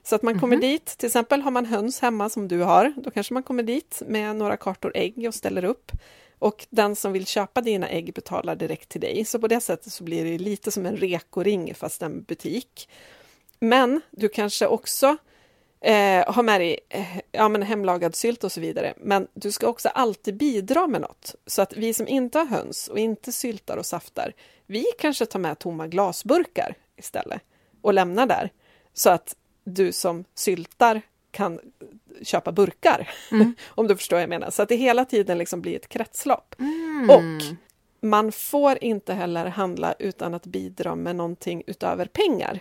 Så att man kommer dit, till exempel har man höns hemma som du har, då kanske man kommer dit med några kartor ägg och ställer upp. Och den som vill köpa dina ägg betalar direkt till dig. Så på det sättet så blir det lite som en rekoring fast en butik. Men du kanske också eh, har med dig eh, ja, men hemlagad sylt och så vidare. Men du ska också alltid bidra med något. Så att vi som inte har höns och inte syltar och saftar, vi kanske tar med tomma glasburkar istället och lämnar där. Så att du som syltar kan köpa burkar, om du förstår vad jag menar. Så att det hela tiden liksom blir ett kretslopp. Och man får inte heller handla utan att bidra med någonting utöver pengar.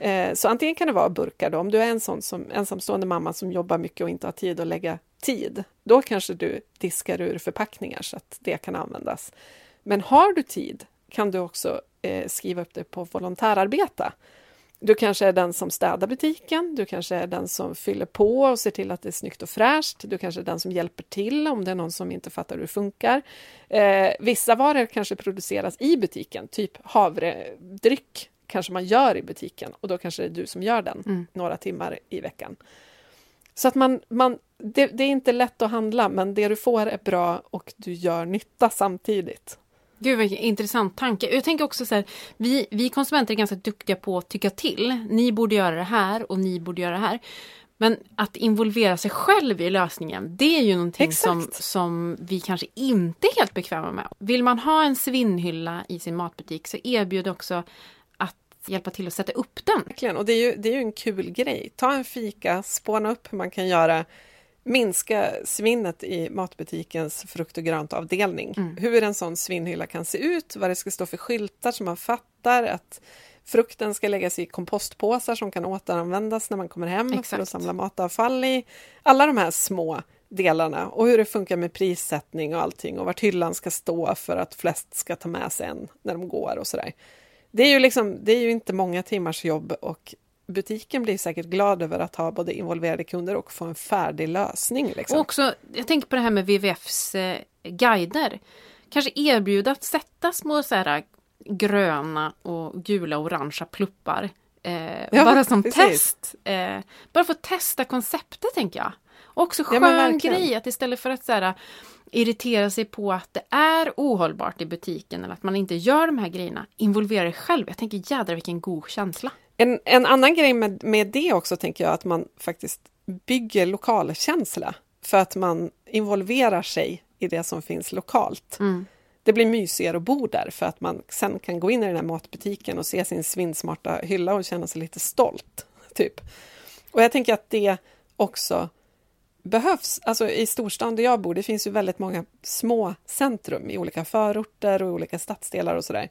Eh, Så antingen kan det vara burkar då, om du är en sån som ensamstående mamma som jobbar mycket och inte har tid att lägga tid, då kanske du diskar ur förpackningar så att det kan användas. Men har du tid kan du också eh, skriva upp det på volontärarbeta. Du kanske är den som städar butiken, du kanske är den som fyller på och ser till att det är snyggt och fräscht. Du kanske är den som hjälper till om det är någon som inte fattar hur det funkar. Eh, vissa varor kanske produceras i butiken, typ havredryck kanske man gör i butiken och då kanske det är du som gör den några timmar i veckan. Så att man, man det, det är inte lätt att handla, men det du får är bra och du gör nytta samtidigt.
Gud vad intressant tanke. Jag tänker också så här, vi, vi konsumenter är ganska duktiga på att tycka till. Ni borde göra det här och ni borde göra det här. Men att involvera sig själv i lösningen, det är ju någonting som, som vi kanske inte är helt bekväma med. Vill man ha en svinnhylla i sin matbutik så erbjud också att hjälpa till att sätta upp den.
Verkligen, och det är, ju, det är ju en kul grej. Ta en fika, spåna upp hur man kan göra minska svinnet i matbutikens frukt och gröntavdelning. Hur en sån svinnhylla kan se ut, vad det ska stå för skyltar så man fattar att frukten ska läggas i kompostpåsar som kan återanvändas när man kommer hem för
Exakt.
att samla matavfall i. Alla de här små delarna och hur det funkar med prissättning och allting och vart hyllan ska stå för att flest ska ta med sig en när de går och sådär. Det är ju liksom, det är ju inte många timmars jobb och butiken blir säkert glad över att ha både involverade kunder och få en färdig lösning. Liksom.
Och också, jag tänker på det här med WWFs eh, guider. Kanske erbjuda att sätta små så här, gröna och gula och orangea pluppar. Eh,
Ja,
bara som
precis.
test. Eh, bara för att testa konceptet tänker jag. Och också
Ja,
skön
verkligen.
grej att istället för att så här, irritera sig på att det är ohållbart i butiken eller att man inte gör de här grejerna, involvera dig själv. Jag tänker jädrar vilken god känsla.
En, en annan grej med, med det också tänker jag att man faktiskt bygger lokalkänsla för att man involverar sig i det som finns lokalt. Det blir mysigare att bo där för att man sen kan gå in i den här matbutiken och se sin svinsmarta hylla och känna sig lite stolt. Typ. Och jag tänker att det också behövs. Alltså i storstan där jag bor, det finns ju väldigt många små centrum i olika förorter och olika stadsdelar och sådär.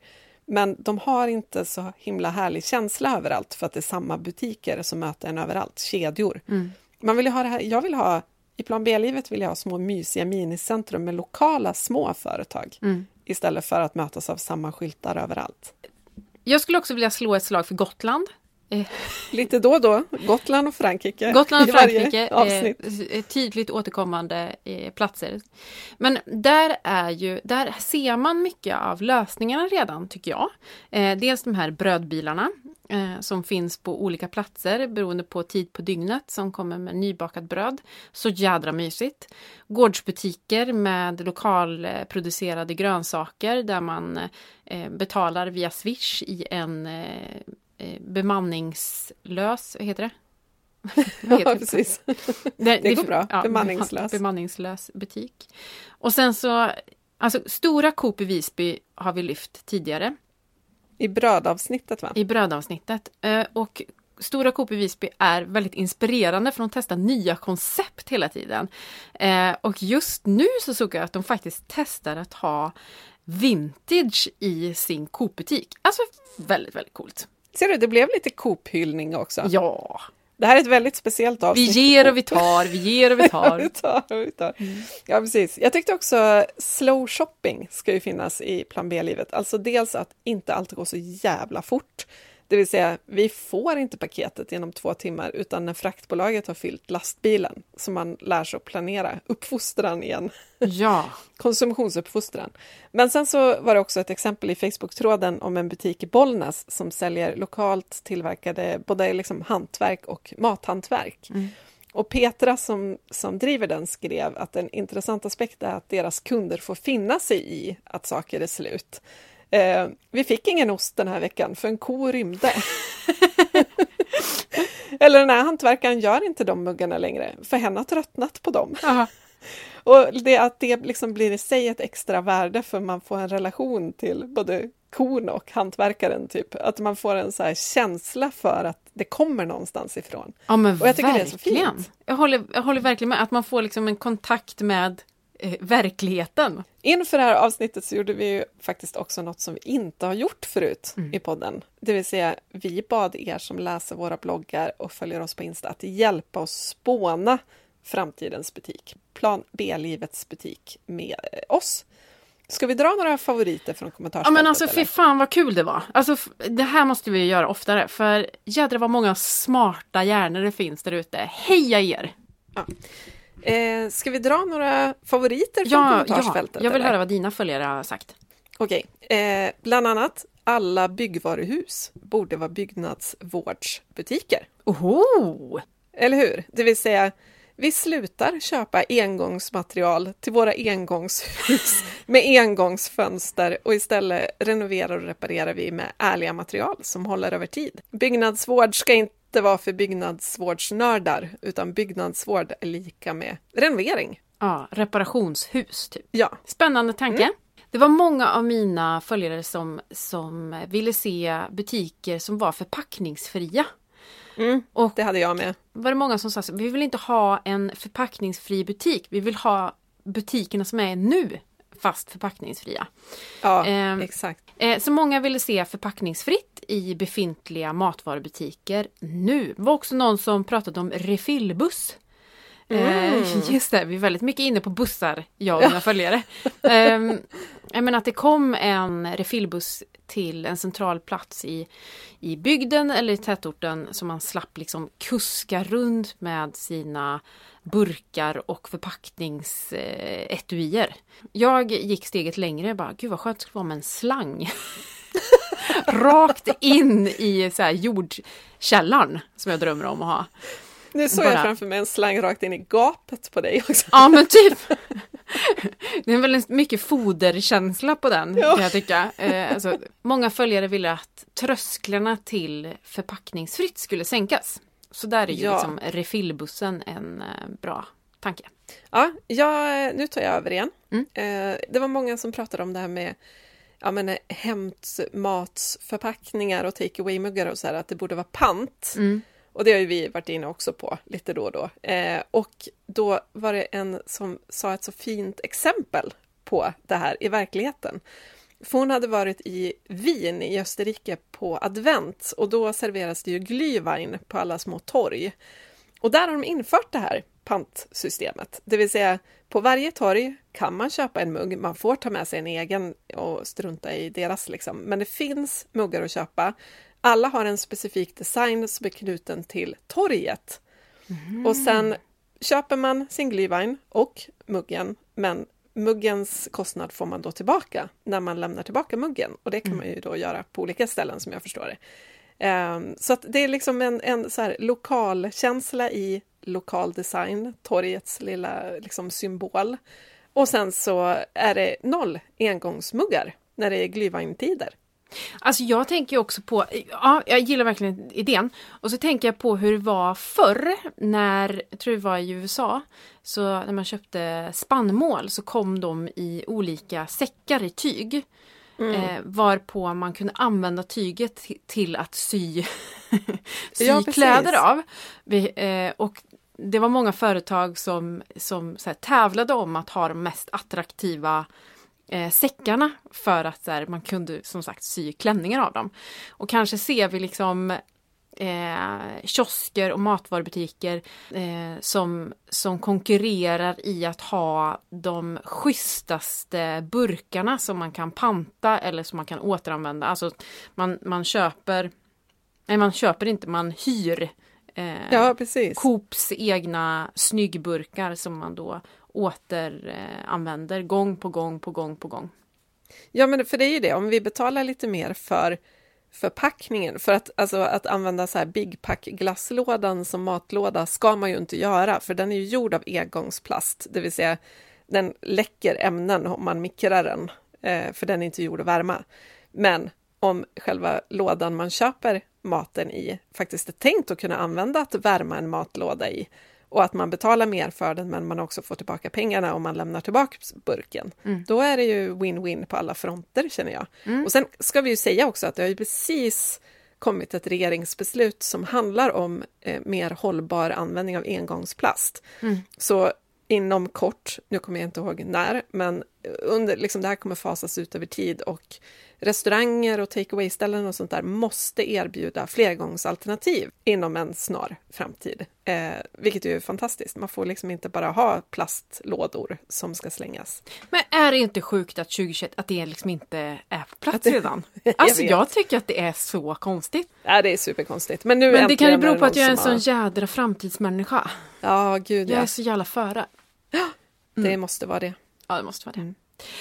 Men de har inte så himla härlig känsla överallt för att det är samma butiker som möter en överallt, kedjor. Man vill ha det här, jag vill ha, i plan B-livet vill jag ha små mysiga minicentrum med lokala små företag istället för att mötas av samma skyltar överallt.
Jag skulle också vilja slå ett slag för Gotland. Eh,
Lite då och då, Gotland och Frankrike.
Gotland och Frankrike,
avsnitt.
eh, tydligt återkommande eh, platser. Men där är ju, där ser man mycket av lösningarna redan tycker jag. Eh, dels de här brödbilarna eh, som finns på olika platser beroende på tid på dygnet som kommer med nybakat bröd. Så jädra mysigt. Gårdsbutiker med lokalproducerade grönsaker där man eh, betalar via Swish i en eh, eh, bemanningslös, vad heter det?
Ja, precis.
Det,
Det går bra. Bemanningslös.
Bemanningslös butik. Och sen så, alltså stora Coop i Visby har vi lyft tidigare
I brödavsnittet va?
i brödavsnittet. Eh, Och Stora Coop i Visby är väldigt inspirerande för de testar nya koncept hela tiden. Eh, Och just nu så såg jag att de faktiskt testar att ha vintage i sin Coop-butik. Alltså väldigt, väldigt coolt.
Ser du, det blev lite Coop-hyllning också.
Ja,
Det här är ett väldigt speciellt
vi
avsnitt.
ger och vi tar, vi ger och vi tar.
vi tar, vi tar. Ja, precis. Jag tyckte också slow shopping ska ju finnas i plan B-livet. Alltså dels att inte allt går så jävla fort. Det vill säga, vi får inte paketet inom två timmar utan när fraktbolaget har fyllt lastbilen. Så man lär sig att planera uppfostran igen.
Ja,
konsumtionsuppfostran. Men sen så var det också ett exempel i Facebook-tråden om en butik i Bollnäs som säljer lokalt tillverkade både liksom hantverk och mathantverk. Och Petra som, som driver den skrev att en intressant aspekt är att deras kunder får finna sig i att saker är slut. Eh, vi fick ingen ost den här veckan för en ko rymde. Eller den här hantverkaren gör inte de muggarna längre för hen har tröttnat på dem.
Aha.
Och det, att det liksom blir i sig ett extra värde för man får en relation till både kon och hantverkaren. Typ. Att man får en så känsla för att det kommer någonstans ifrån.
Ja men
Och jag tycker det är så
verkligen.
fint.
Jag, håller, jag håller verkligen med att man får liksom en kontakt med eh, verkligheten.
Inför det här avsnittet så gjorde vi ju faktiskt också något som vi inte har gjort förut i podden. Det vill säga, vi bad er som läser våra bloggar och följer oss på Insta att hjälpa oss spåna framtidens butik, Plan B-livets butik med eh, oss. Ska vi dra några favoriter från
Ja
kommentarsfältet?
men alltså fy fan vad kul det var. Alltså det här måste vi göra oftare för jädrar vad många smarta hjärnor det finns där ute. Heja er!
Eh, ska vi dra några favoriter från
Ja, ja,
kommentarsfältet?
jag vill
eller?
höra vad dina följare har sagt.
Okej, eh, bland annat alla byggvaruhus borde vara byggnadsvårdsbutiker.
Oho!
Eller hur? Det vill säga, vi slutar köpa engångsmaterial till våra engångshus med engångsfönster och istället renoverar och reparerar vi med ärliga material som håller över tid. Byggnadsvård ska inte vara för byggnadsvårdsnördar, utan byggnadsvård är lika med renovering.
Ja, reparationshus typ.
Ja,
Spännande tanke. Det var många av mina följare som, som ville se butiker som var förpackningsfria.
mm,
Och
det hade jag med.
var det många som sa så, vi vill inte ha en förpackningsfri butik, vi vill ha butikerna som är nu fast förpackningsfria.
Ja,
Ehm,
exakt.
Eh, så många ville se förpackningsfritt i befintliga matvarubutiker nu. Det var också någon som pratade om refillbuss. Eh, just det, vi är väldigt mycket inne på bussar, jag och mina följare. Eh, jag menar att det kom en refillbuss till en central plats i, i bygden eller i tätorten som man slapp liksom kuska runt med sina burkar och förpackningsetuier. Jag gick steget längre bara, gud vad skönt det skulle vara med en slang. Rakt in i så här jordkällaren som jag drömmer om att ha.
Nu såg
Bara-
jag framför mig en slang rakt in i gapet på dig också.
Ja men typ. Det är väldigt mycket foderkänsla på den
Ja.
kan jag tycka. Eh, alltså, många följare ville att trösklarna till förpackningsfritt skulle sänkas. Så där är ju
Ja.
liksom refillbussen en eh, bra tanke.
Ja, jag, nu tar jag över igen.
Mm.
Eh, det var många som pratade om det här med ja, men, eh, hämtmatsförpackningar och take away-muggar och så här, att det borde vara pant.
Mm.
Och det har ju vi varit inne också på lite då och då. Eh, och då var det en som sa ett så fint exempel på det här i verkligheten. För hon hade varit i Wien i Österrike på advent och då serveras det ju glühwein på alla små torg. Och där har de infört det här pantsystemet, det vill säga på varje torg kan man köpa en mugg, man får ta med sig en egen och strunta i deras liksom, men det finns muggar att köpa. Alla har en specifik design som är knuten till torget. Och sen köper man sin glühwein och muggen, men muggens kostnad får man då tillbaka när man lämnar tillbaka muggen. Och det kan man ju då göra på olika ställen som jag förstår det. Ehm, så att det är liksom en, en så här lokalkänsla i lokal design, torgets lilla liksom symbol. Och sen så är det noll engångsmuggar när det är glühweintider.
Alltså jag tänker också på, ja jag gillar verkligen idén. Och så tänker jag på hur det var förr när, jag tror det var i USA, så när man köpte spannmål så kom de i olika säckar i tyg. Eh, varpå man kunde använda tyget ti- till att sy, sy
Ja,
kläder av. Vi, eh, och det var många företag som, som så här, tävlade om att ha de mest attraktiva eh, säckarna för att så här, man kunde som sagt sy klänningar av dem. Och kanske ser vi liksom eh, kiosker och matvarubutiker eh, som, som konkurrerar i att ha de schysstaste burkarna som man kan panta eller som man kan återanvända. Alltså man, man köper, nej man köper inte, man hyr eh,
Ja, precis.
Coops egna snyggburkar som man då återanvänder gång på gång på gång på gång.
Ja, men för det är ju det, om vi betalar lite mer för förpackningen, för att, alltså, att använda så här Big Pack glasslådan som matlåda ska man ju inte göra, för den är ju gjord av engångsplast, det vill säga den läcker ämnen om man mikrar den, eh, för den är inte gjord att värma. Men om själva lådan man köper maten i faktiskt är tänkt att kunna använda att värma en matlåda i och att man betalar mer för den men man också får tillbaka pengarna om man lämnar tillbaka burken. Då är det ju win-win på alla fronter känner jag. Och sen ska vi ju säga också att det har ju precis kommit ett regeringsbeslut som handlar om eh, mer hållbar användning av engångsplast. Så inom kort, nu kommer jag inte ihåg när, men under, liksom det här kommer fasas ut över tid och restauranger och take away-ställen och sånt där måste erbjuda flergångsalternativ inom en snar framtid. Eh, vilket är fantastiskt. Man får liksom inte bara ha plastlådor som ska slängas.
Men är det inte sjukt att 2021 att det liksom inte är på plats
det-
redan?
Jag
Alltså
vet.
jag tycker att det är så konstigt.
Ja, det är superkonstigt. Men nu
Men det kan ju bero på att jag är en sån
som
jädra framtidsmänniska.
har- Ja, gud
Jag
ja.
är så jävla före.
Det måste vara det.
Ja, det måste vara det.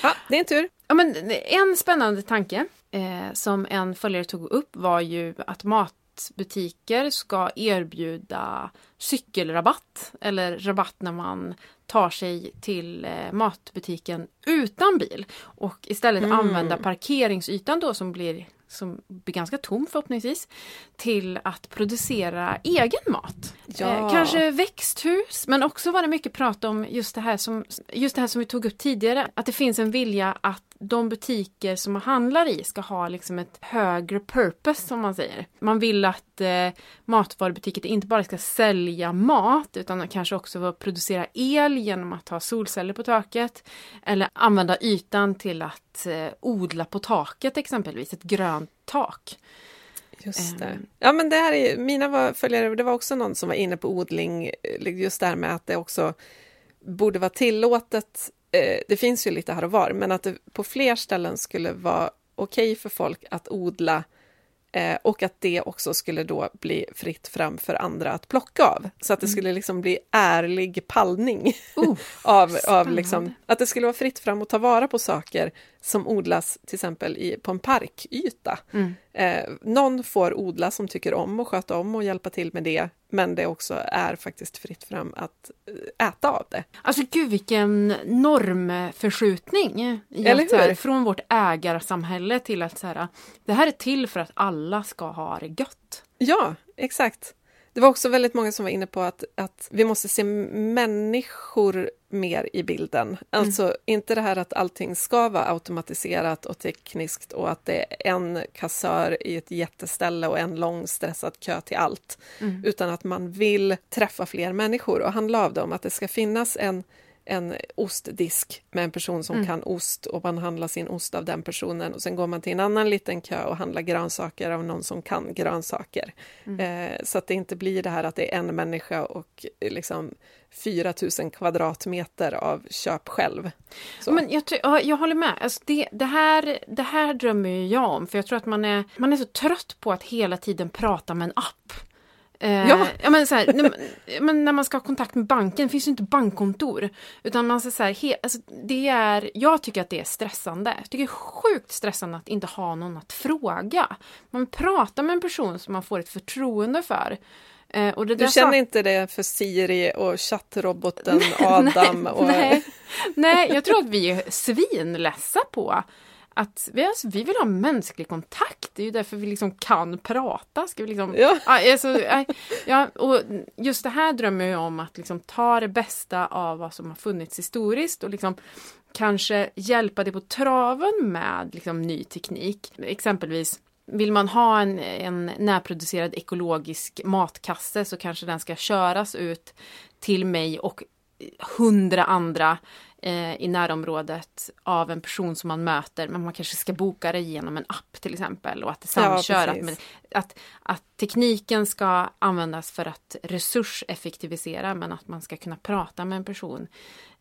Ja, din tur.
Ja, men en spännande tanke eh, som en följare tog upp var ju att matbutiker ska erbjuda cykelrabatt eller rabatt när man tar sig till eh, matbutiken utan bil och istället använda parkeringsytan då som blir som blir ganska tom förhoppningsvis till att producera egen mat.
Ja.
Eh, kanske växthus, men också var det mycket prat om just det här som just det här som vi tog upp tidigare, att det finns en vilja att de butiker som man handlar i ska ha liksom ett högre purpose som man säger. Man vill att eh, matvarubutiker inte bara ska sälja mat utan kanske också producera el genom att ha solceller på taket eller använda ytan till att eh, odla på taket exempelvis, ett grönt tak.
Just det.
Ehm.
Ja, men det här är, mina var, följare, det var också någon som var inne på odling, eh, just där med att det också borde vara tillåtet. Eh, det finns ju lite här och var, men att det på fler ställen skulle vara okej för folk att odla eh, och att det också skulle då bli fritt fram för andra att plocka av. Så att det skulle liksom bli ärlig pallning
Oh,
av, av liksom, att det skulle vara fritt fram att ta vara på saker som odlas till exempel i, på en parkyta.
Mm.
Eh, någon får odla som tycker om och sköta om och hjälpa till med det, men det också är faktiskt fritt fram att eh, äta av det.
Alltså gud vilken normförskjutning.
Eller hur?
Från vårt ägarsamhälle till att så här, det här är till för att alla ska ha det gött.
Ja, exakt. Det var också väldigt många som var inne på att, att vi måste se människor mer i bilden. Alltså inte det här att allting ska vara automatiserat och tekniskt och att det är en kassör i ett jätteställe och en lång stressad kö till allt. Utan att man vill träffa fler människor och handla av dem. Att det ska finnas en, en ostdisk med en person som kan ost och man handlar sin ost av den personen och sen går man till en annan liten kö och handlar grönsaker av någon som kan grönsaker. Eh, så att det inte blir det här att det är en människa och eh, liksom 4 000 kvadratmeter av köp själv. Så.
Men jag, jag håller med. Alltså det, det, här, det här drömmer jag om. För jag tror att man är, man är så trött på att hela tiden prata med en app. Eh,
Ja.
ja men så här, när, men när man ska ha kontakt med banken finns ju inte bankkontor. Utan man ska så här, he, alltså det är, jag tycker att det är stressande. Jag tycker det är sjukt stressande att inte ha någon att fråga. Man pratar med en person som man får ett förtroende för. Eh, och det
du känner
sak-
inte det för Siri och chattroboten Adam? och,
Nej, nej, jag tror att vi är svinledsa på att vi, alltså, vi vill ha mänsklig kontakt. Det är ju därför vi liksom kan prata. Ska vi liksom,
Ja.
alltså, ja, och just det här drömmer jag om att liksom ta det bästa av vad som har funnits historiskt och liksom kanske hjälpa det på traven med liksom, ny teknik. Exempelvis vill man ha en, en närproducerad ekologisk matkasse så kanske den ska köras ut till mig och hundra andra eh, i närområdet av en person som man möter. Men man kanske ska boka det genom en app till exempel och att det
Ja,
samkörat.
precis.
med, att, att tekniken ska användas för att resurseffektivisera men att man ska kunna prata med en person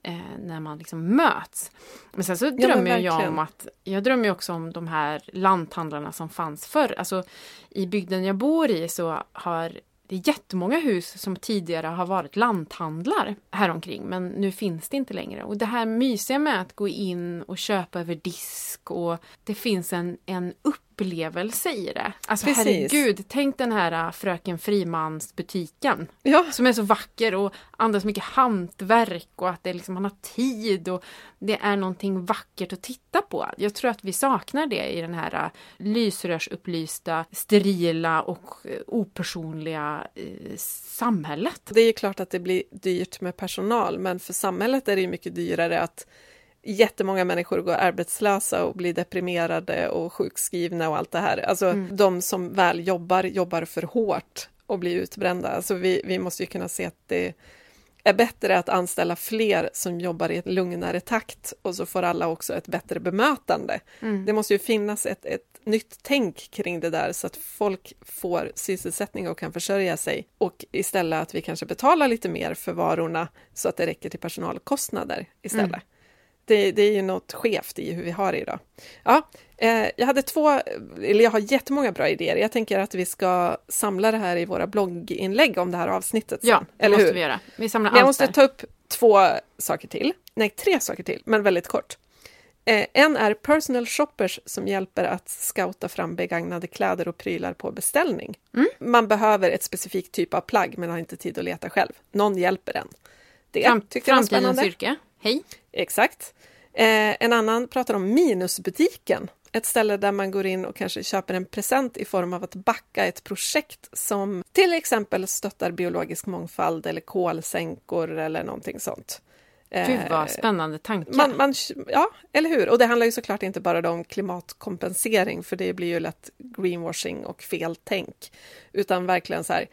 eh, när man liksom möts. Men sen så
men
drömmer jag om att jag drömmer också om de här lanthandlarna som fanns förr. Alltså i bygden jag bor i så har det är jättemånga hus som tidigare har varit lanthandlar häromkring men nu finns det inte längre. Och det här mysiga med att gå in och köpa över disk och det finns en, en upplevelse i det. Alltså
Precis.
herregud, tänk den här äh, Fröken Frimans butiken
Ja,
som är så vacker och andas mycket hantverk och att det liksom, man har tid och det är någonting vackert att titta på. Jag tror att vi saknar det i den här äh, lysrörsupplysta, sterila och eh, opersonliga eh, samhället.
det är ju klart att det blir dyrt med personal, men för samhället är det mycket dyrare att jättemånga människor går arbetslösa och blir deprimerade och sjukskrivna och allt det här. Alltså de som väl jobbar, jobbar för hårt och blir utbrända. Alltså vi, vi måste ju kunna se att det är bättre att anställa fler som jobbar i ett lugnare takt och så får alla också ett bättre bemötande. Det måste ju finnas ett, ett nytt tänk kring det där så att folk får sysselsättning och kan försörja sig och istället att vi kanske betalar lite mer för varorna så att det räcker till personalkostnader istället. Det, det är ju något skevt i hur vi har det idag. Ja, eh, jag hade två, eller jag har jättemånga bra idéer. Jag tänker att vi ska samla det här i våra blogginlägg om det här avsnittet. sen.
Ja, det
eller
måste
hur?
vi göra. Vi samlar
Men jag
allt
måste
där.
ta upp två saker till. Nej, tre saker till, men väldigt kort. Eh, en är personal shoppers som hjälper att scouta fram begagnade kläder och prylar på beställning.
Mm.
Man behöver ett specifikt typ av plagg men har inte tid att leta själv. Någon hjälper en. Det
Fram,
tycker jag var
framtidens
spännande.
yrke. Hej!
Exakt. Eh, en annan pratar om minusbutiken. Ett ställe där man går in och kanske köper en present i form av att backa ett projekt som till exempel stöttar biologisk mångfald eller kolsänkor eller någonting sånt. Eh,
Gud vad spännande tankar.
man, man, ja, eller hur? Och det handlar ju såklart inte bara om klimatkompensering, för det blir ju lätt greenwashing och fel tänk, utan verkligen så här,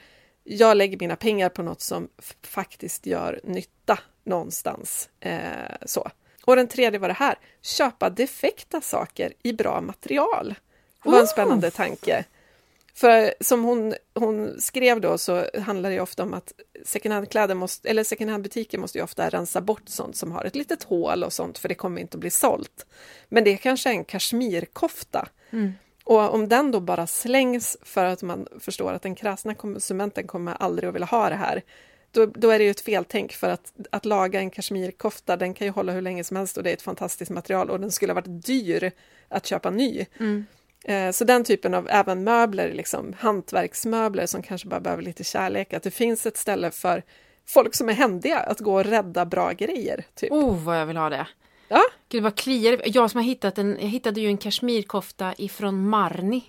jag lägger mina pengar på något som faktiskt gör nytta någonstans. Eh, så. Och den tredje var det här, köpa defekta saker i bra material. Det var en
Oh.
spännande tanke. För som hon, hon skrev då så handlar det ofta om att second hand-kläder måste, eller second hand-butiker måste ju ofta rensa bort sånt som har ett litet hål och sånt för det kommer inte att bli sålt. Men det kanske är en kashmirkofta.
Mm.
Och om den då bara slängs för att man förstår att den kräsna konsumenten kommer aldrig att vilja ha det här, då, då är det ju ett feltänk för att, att laga en kashmirkofta, den kan ju hålla hur länge som helst och det är ett fantastiskt material och den skulle ha varit dyr att köpa ny.
Mm.
Eh, Så den typen av även möbler, liksom, hantverksmöbler som kanske bara behöver lite kärlek, att det finns ett ställe för folk som är händiga att gå och rädda bra grejer. Typ.
Oh, vad jag vill ha det.
Ja.
Gud vad kliar Jag som har hittat en, jag hittade ju en kashmirkofta ifrån Marni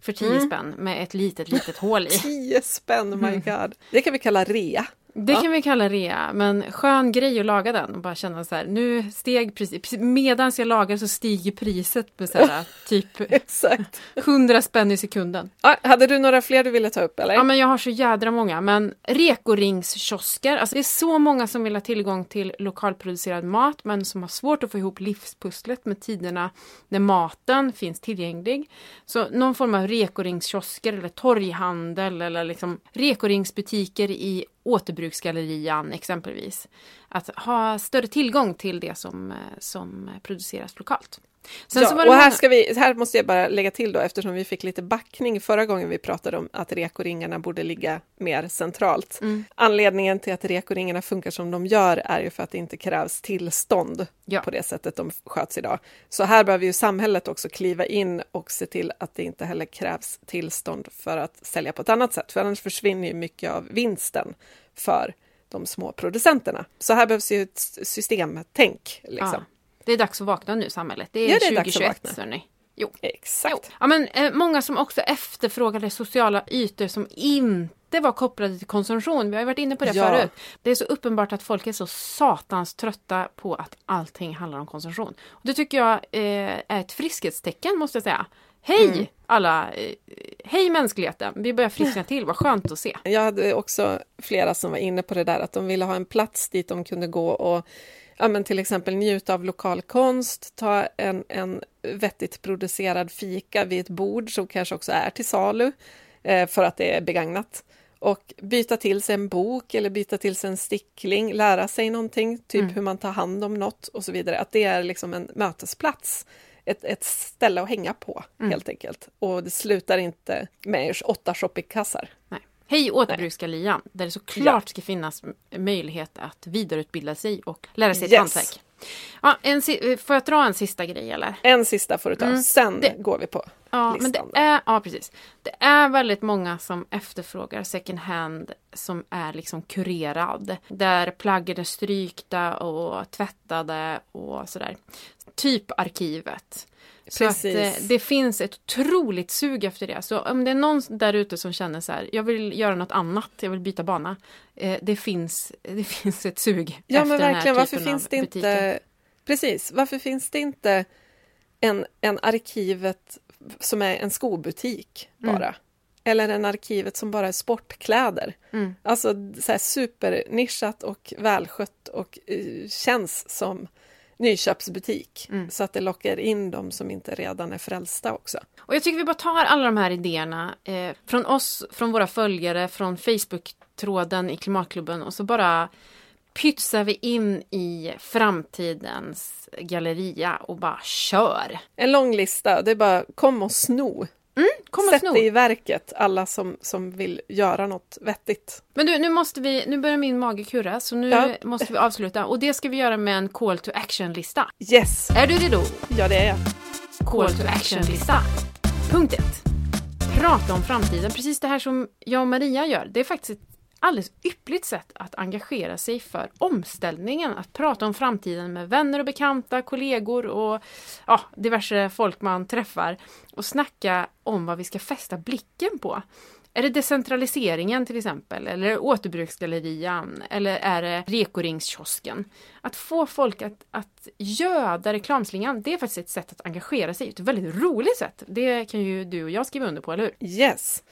för 10
Mm.
spänn med ett litet, litet hål i.
10 spänn, my god. Det kan vi kalla rea.
Det
Ja.
kan vi kalla rea, men skön grej att laga den och bara känna så här, nu steg priset, medan jag lagar så stiger priset med så här, typ
Exakt.
100 spänn i sekunden.
Ja, hade du några fler du ville ta upp eller?
Ja men jag har så jädra många, men rekoringskiosker, alltså det är så många som vill ha tillgång till lokalproducerad mat men som har svårt att få ihop livspusslet med tiderna när maten finns tillgänglig. Så någon form av rekoringskiosker eller torghandel eller liksom rekoringsbutiker i återbruksgallerian exempelvis. Att ha större tillgång till det som, eh, som produceras lokalt. Sen
ja, och här, ska vi, här måste jag bara lägga till då, eftersom vi fick lite backning förra gången vi pratade om att rekoringarna borde ligga mer centralt.
Mm.
Anledningen till att rekoringarna funkar som de gör är ju för att det inte krävs tillstånd
Ja.
på det sättet de sköts idag. Så här behöver ju samhället också kliva in och se till att det inte heller krävs tillstånd för att sälja på ett annat sätt, för annars försvinner ju mycket av vinsten för de små producenterna. Så här behövs ju ett systemtänk. Liksom.
Ja. Det är dags att vakna nu samhället. Det är,
Ja, det är dags att
2021
vakna.
hörni. Jo.
Exakt.
Jo. Ja, men, eh, många som också efterfrågade sociala ytor som inte var kopplade till konsumtion. Vi har varit inne på det
Ja.
förut. Det är så uppenbart att folk är så satans trötta på att allting handlar om konsumtion. Och det tycker jag eh, är ett friskhetstecken måste jag säga. Hej
Mm.
alla! Eh, hej mänskligheten! Vi börjar friskna till, vad skönt att se.
Jag hade också flera som var inne på det där att de ville ha en plats dit de kunde gå och ja, men till exempel njuta av lokal konst, ta en, en vettigt producerad fika vid ett bord som kanske också är till salu eh, för att det är begagnat. Och byta till sig en bok eller byta till sig en stickling, lära sig någonting, typ
Mm.
hur man tar hand om något och så vidare. Att det är liksom en mötesplats, ett, ett ställe att hänga på
Mm.
helt enkelt. Och det slutar inte med åtta shoppingkassar.
Nej. Hej Återbruksgallerian, där det såklart ska finnas möjlighet att vidareutbilda sig och lära sig ett
Yes.
hantverk. Ja, en, si- får jag dra en sista grej eller?
En sista får du ta,
Mm,
sen
det-
går vi på.
Ja, men det
listan
är, ja, precis. Det är väldigt många som efterfrågar second hand som är liksom kurerad. Där plaggen är strykta och tvättade och sådär. Typ arkivet. Så att eh,
Precis.
det finns ett otroligt sug efter det. Så om det är någon där ute som känner så här, jag vill göra något annat, jag vill byta bana. Eh, det, finns, det finns ett sug
Ja
efter
men
den här
verkligen, varför
typen av
finns det
butiker.
inte... Precis, varför finns det inte en, en arkivet som är en skobutik
Mm.
bara? Eller en arkivet som bara är sportkläder.
Mm.
Alltså så här supernischat och välskött och eh, känns som nyköpsbutik.
Mm.
Så att det lockar in de som inte redan är frälsta också.
Och jag tycker vi bara tar alla de här idéerna eh, från oss, från våra följare, från Facebook-tråden i Klimatklubben och så bara pytsar vi in i framtidens galleria och bara kör.
En lång lista, det är bara kom och sno.
Kom och
Sätt det i verket, alla som, som vill göra något vettigt.
Men du, nu måste vi, nu börjar min mage kurra så nu
Ja.
måste vi avsluta och det ska vi göra med en call to action-lista.
Yes,
Är du redo?
ja det är jag.
Call to action-lista. Punkt ett. Prata om framtiden. Precis det här som jag och Maria gör. Det är faktiskt alldeles yppligt sätt att engagera sig för omställningen. Att prata om framtiden med vänner och bekanta, kollegor och ja, diverse folk man träffar. Och snacka om vad vi ska fästa blicken på. Är det decentraliseringen till exempel? Eller återbruksgallerian? Eller är det rekoringskiosken? Att få folk att, att göda reklamslingan, det är faktiskt ett sätt att engagera sig. Ett väldigt roligt sätt. Det kan ju du och jag skriva under på, eller hur?
Yes.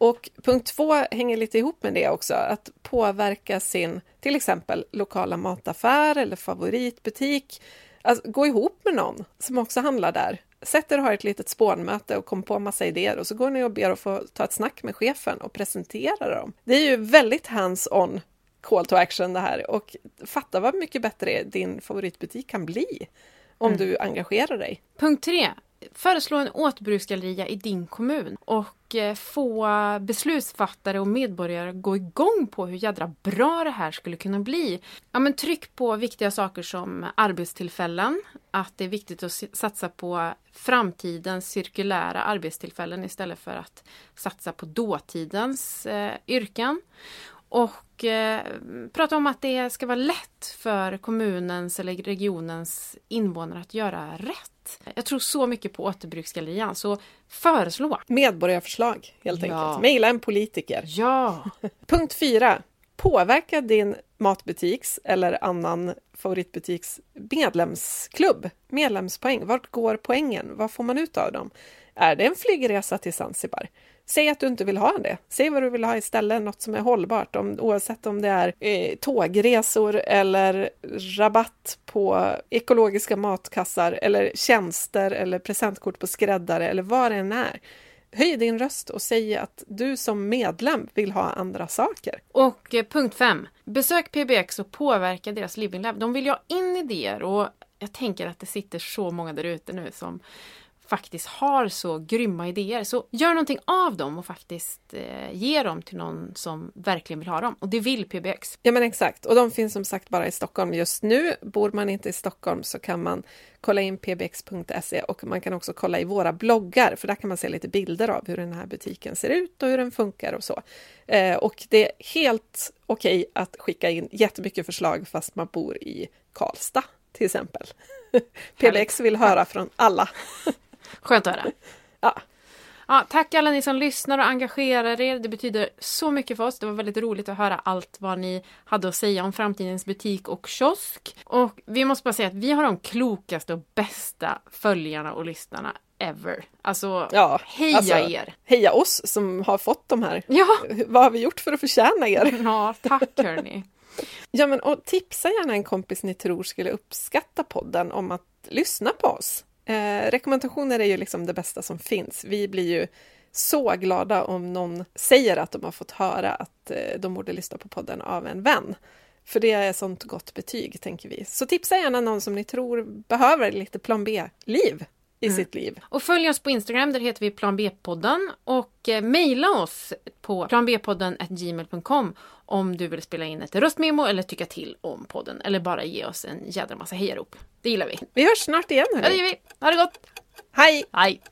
Och punkt två hänger lite ihop med det också, att påverka sin till exempel lokala mataffär eller favoritbutik. Alltså, gå ihop med någon som också handlar där sätter och har ett litet spånmöte och kommer på massa idéer och så går ni och ber att få ta ett snack med chefen och presentera dem. Det är ju väldigt hands-on call to action det här och fatta vad mycket bättre din favoritbutik kan bli om du engagerar dig.
Punkt tre. Föreslå en återbruksgalleria i din kommun och eh, få beslutsfattare och medborgare gå igång på hur jädra bra det här skulle kunna bli. Ja, men tryck på viktiga saker som arbetstillfällen, att det är viktigt att satsa på framtidens cirkulära arbetstillfällen istället för att satsa på dåtidens eh, yrken. Och eh, prata om att det ska vara lätt för kommunens eller regionens invånare att göra rätt. Jag tror så mycket på återbruksgallerian, så föreslå!
Medborgarförslag helt
Ja.
enkelt. Maila en politiker.
Ja!
Punkt 4. Påverka din matbutiks eller annan favoritbutiks medlemsklubb. Medlemspoäng. Vart går poängen? Vad får man ut av dem? Är det en flygresa till Zanzibar? Säg att du inte vill ha det. Säg vad du vill ha istället, något som är hållbart, om, oavsett om det är eh, tågresor eller rabatt på ekologiska matkassar eller tjänster eller presentkort på skräddare eller vad det än är. Höj din röst och säg att du som medlem vill ha andra saker.
Och eh, punkt 5. Besök PBX och påverka deras Living Lab. De vill ju ha in idéer och jag tänker att det sitter så många där ute nu som faktiskt har så grymma idéer. Så gör någonting av dem och faktiskt eh, ge dem till någon som verkligen vill ha dem. Och det vill PBX.
Ja men exakt, och de finns som sagt bara i Stockholm just nu. Bor man inte i Stockholm så kan man kolla in pbx.se och man kan också kolla i våra bloggar för där kan man se lite bilder av hur den här butiken ser ut och hur den funkar och så. Eh, och det är helt okej att skicka in jättemycket förslag fast man bor i Karlstad till exempel. PBX vill höra från alla.
Skönt att höra.
Ja.
Ja, tack alla ni som lyssnar och engagerar er. Det betyder så mycket för oss. Det var väldigt roligt att höra allt vad ni hade att säga om framtidens butik och kiosk. Och vi måste bara säga att vi har de klokaste och bästa följarna och lyssnarna ever. Alltså,
Ja,
heja
alltså,
er!
Heja oss som har fått de här.
Ja,
Vad har vi gjort för att förtjäna er?
ja tack hörni.
Ja, men och tipsa gärna en kompis ni tror skulle uppskatta podden om att lyssna på oss. Eh, rekommendationer är ju liksom det bästa som finns. Vi blir ju så glada om någon säger att de har fått höra att eh, de borde lyssna på podden av en vän. För det är sånt gott betyg, tänker vi. Så tipsa gärna någon som ni tror behöver lite plan B-liv i sitt liv.
Och följ oss på Instagram, där heter vi Plan B-podden. Och eh, mejla oss på planbpodden.gmail.com om du vill spela in ett röstmemo eller tycka till om podden. Eller bara ge oss en jädra massa hejarop. Det gillar vi.
Vi hörs snart igen.
Ja, det gör vi. Ha det gott!
Hej!
Hej!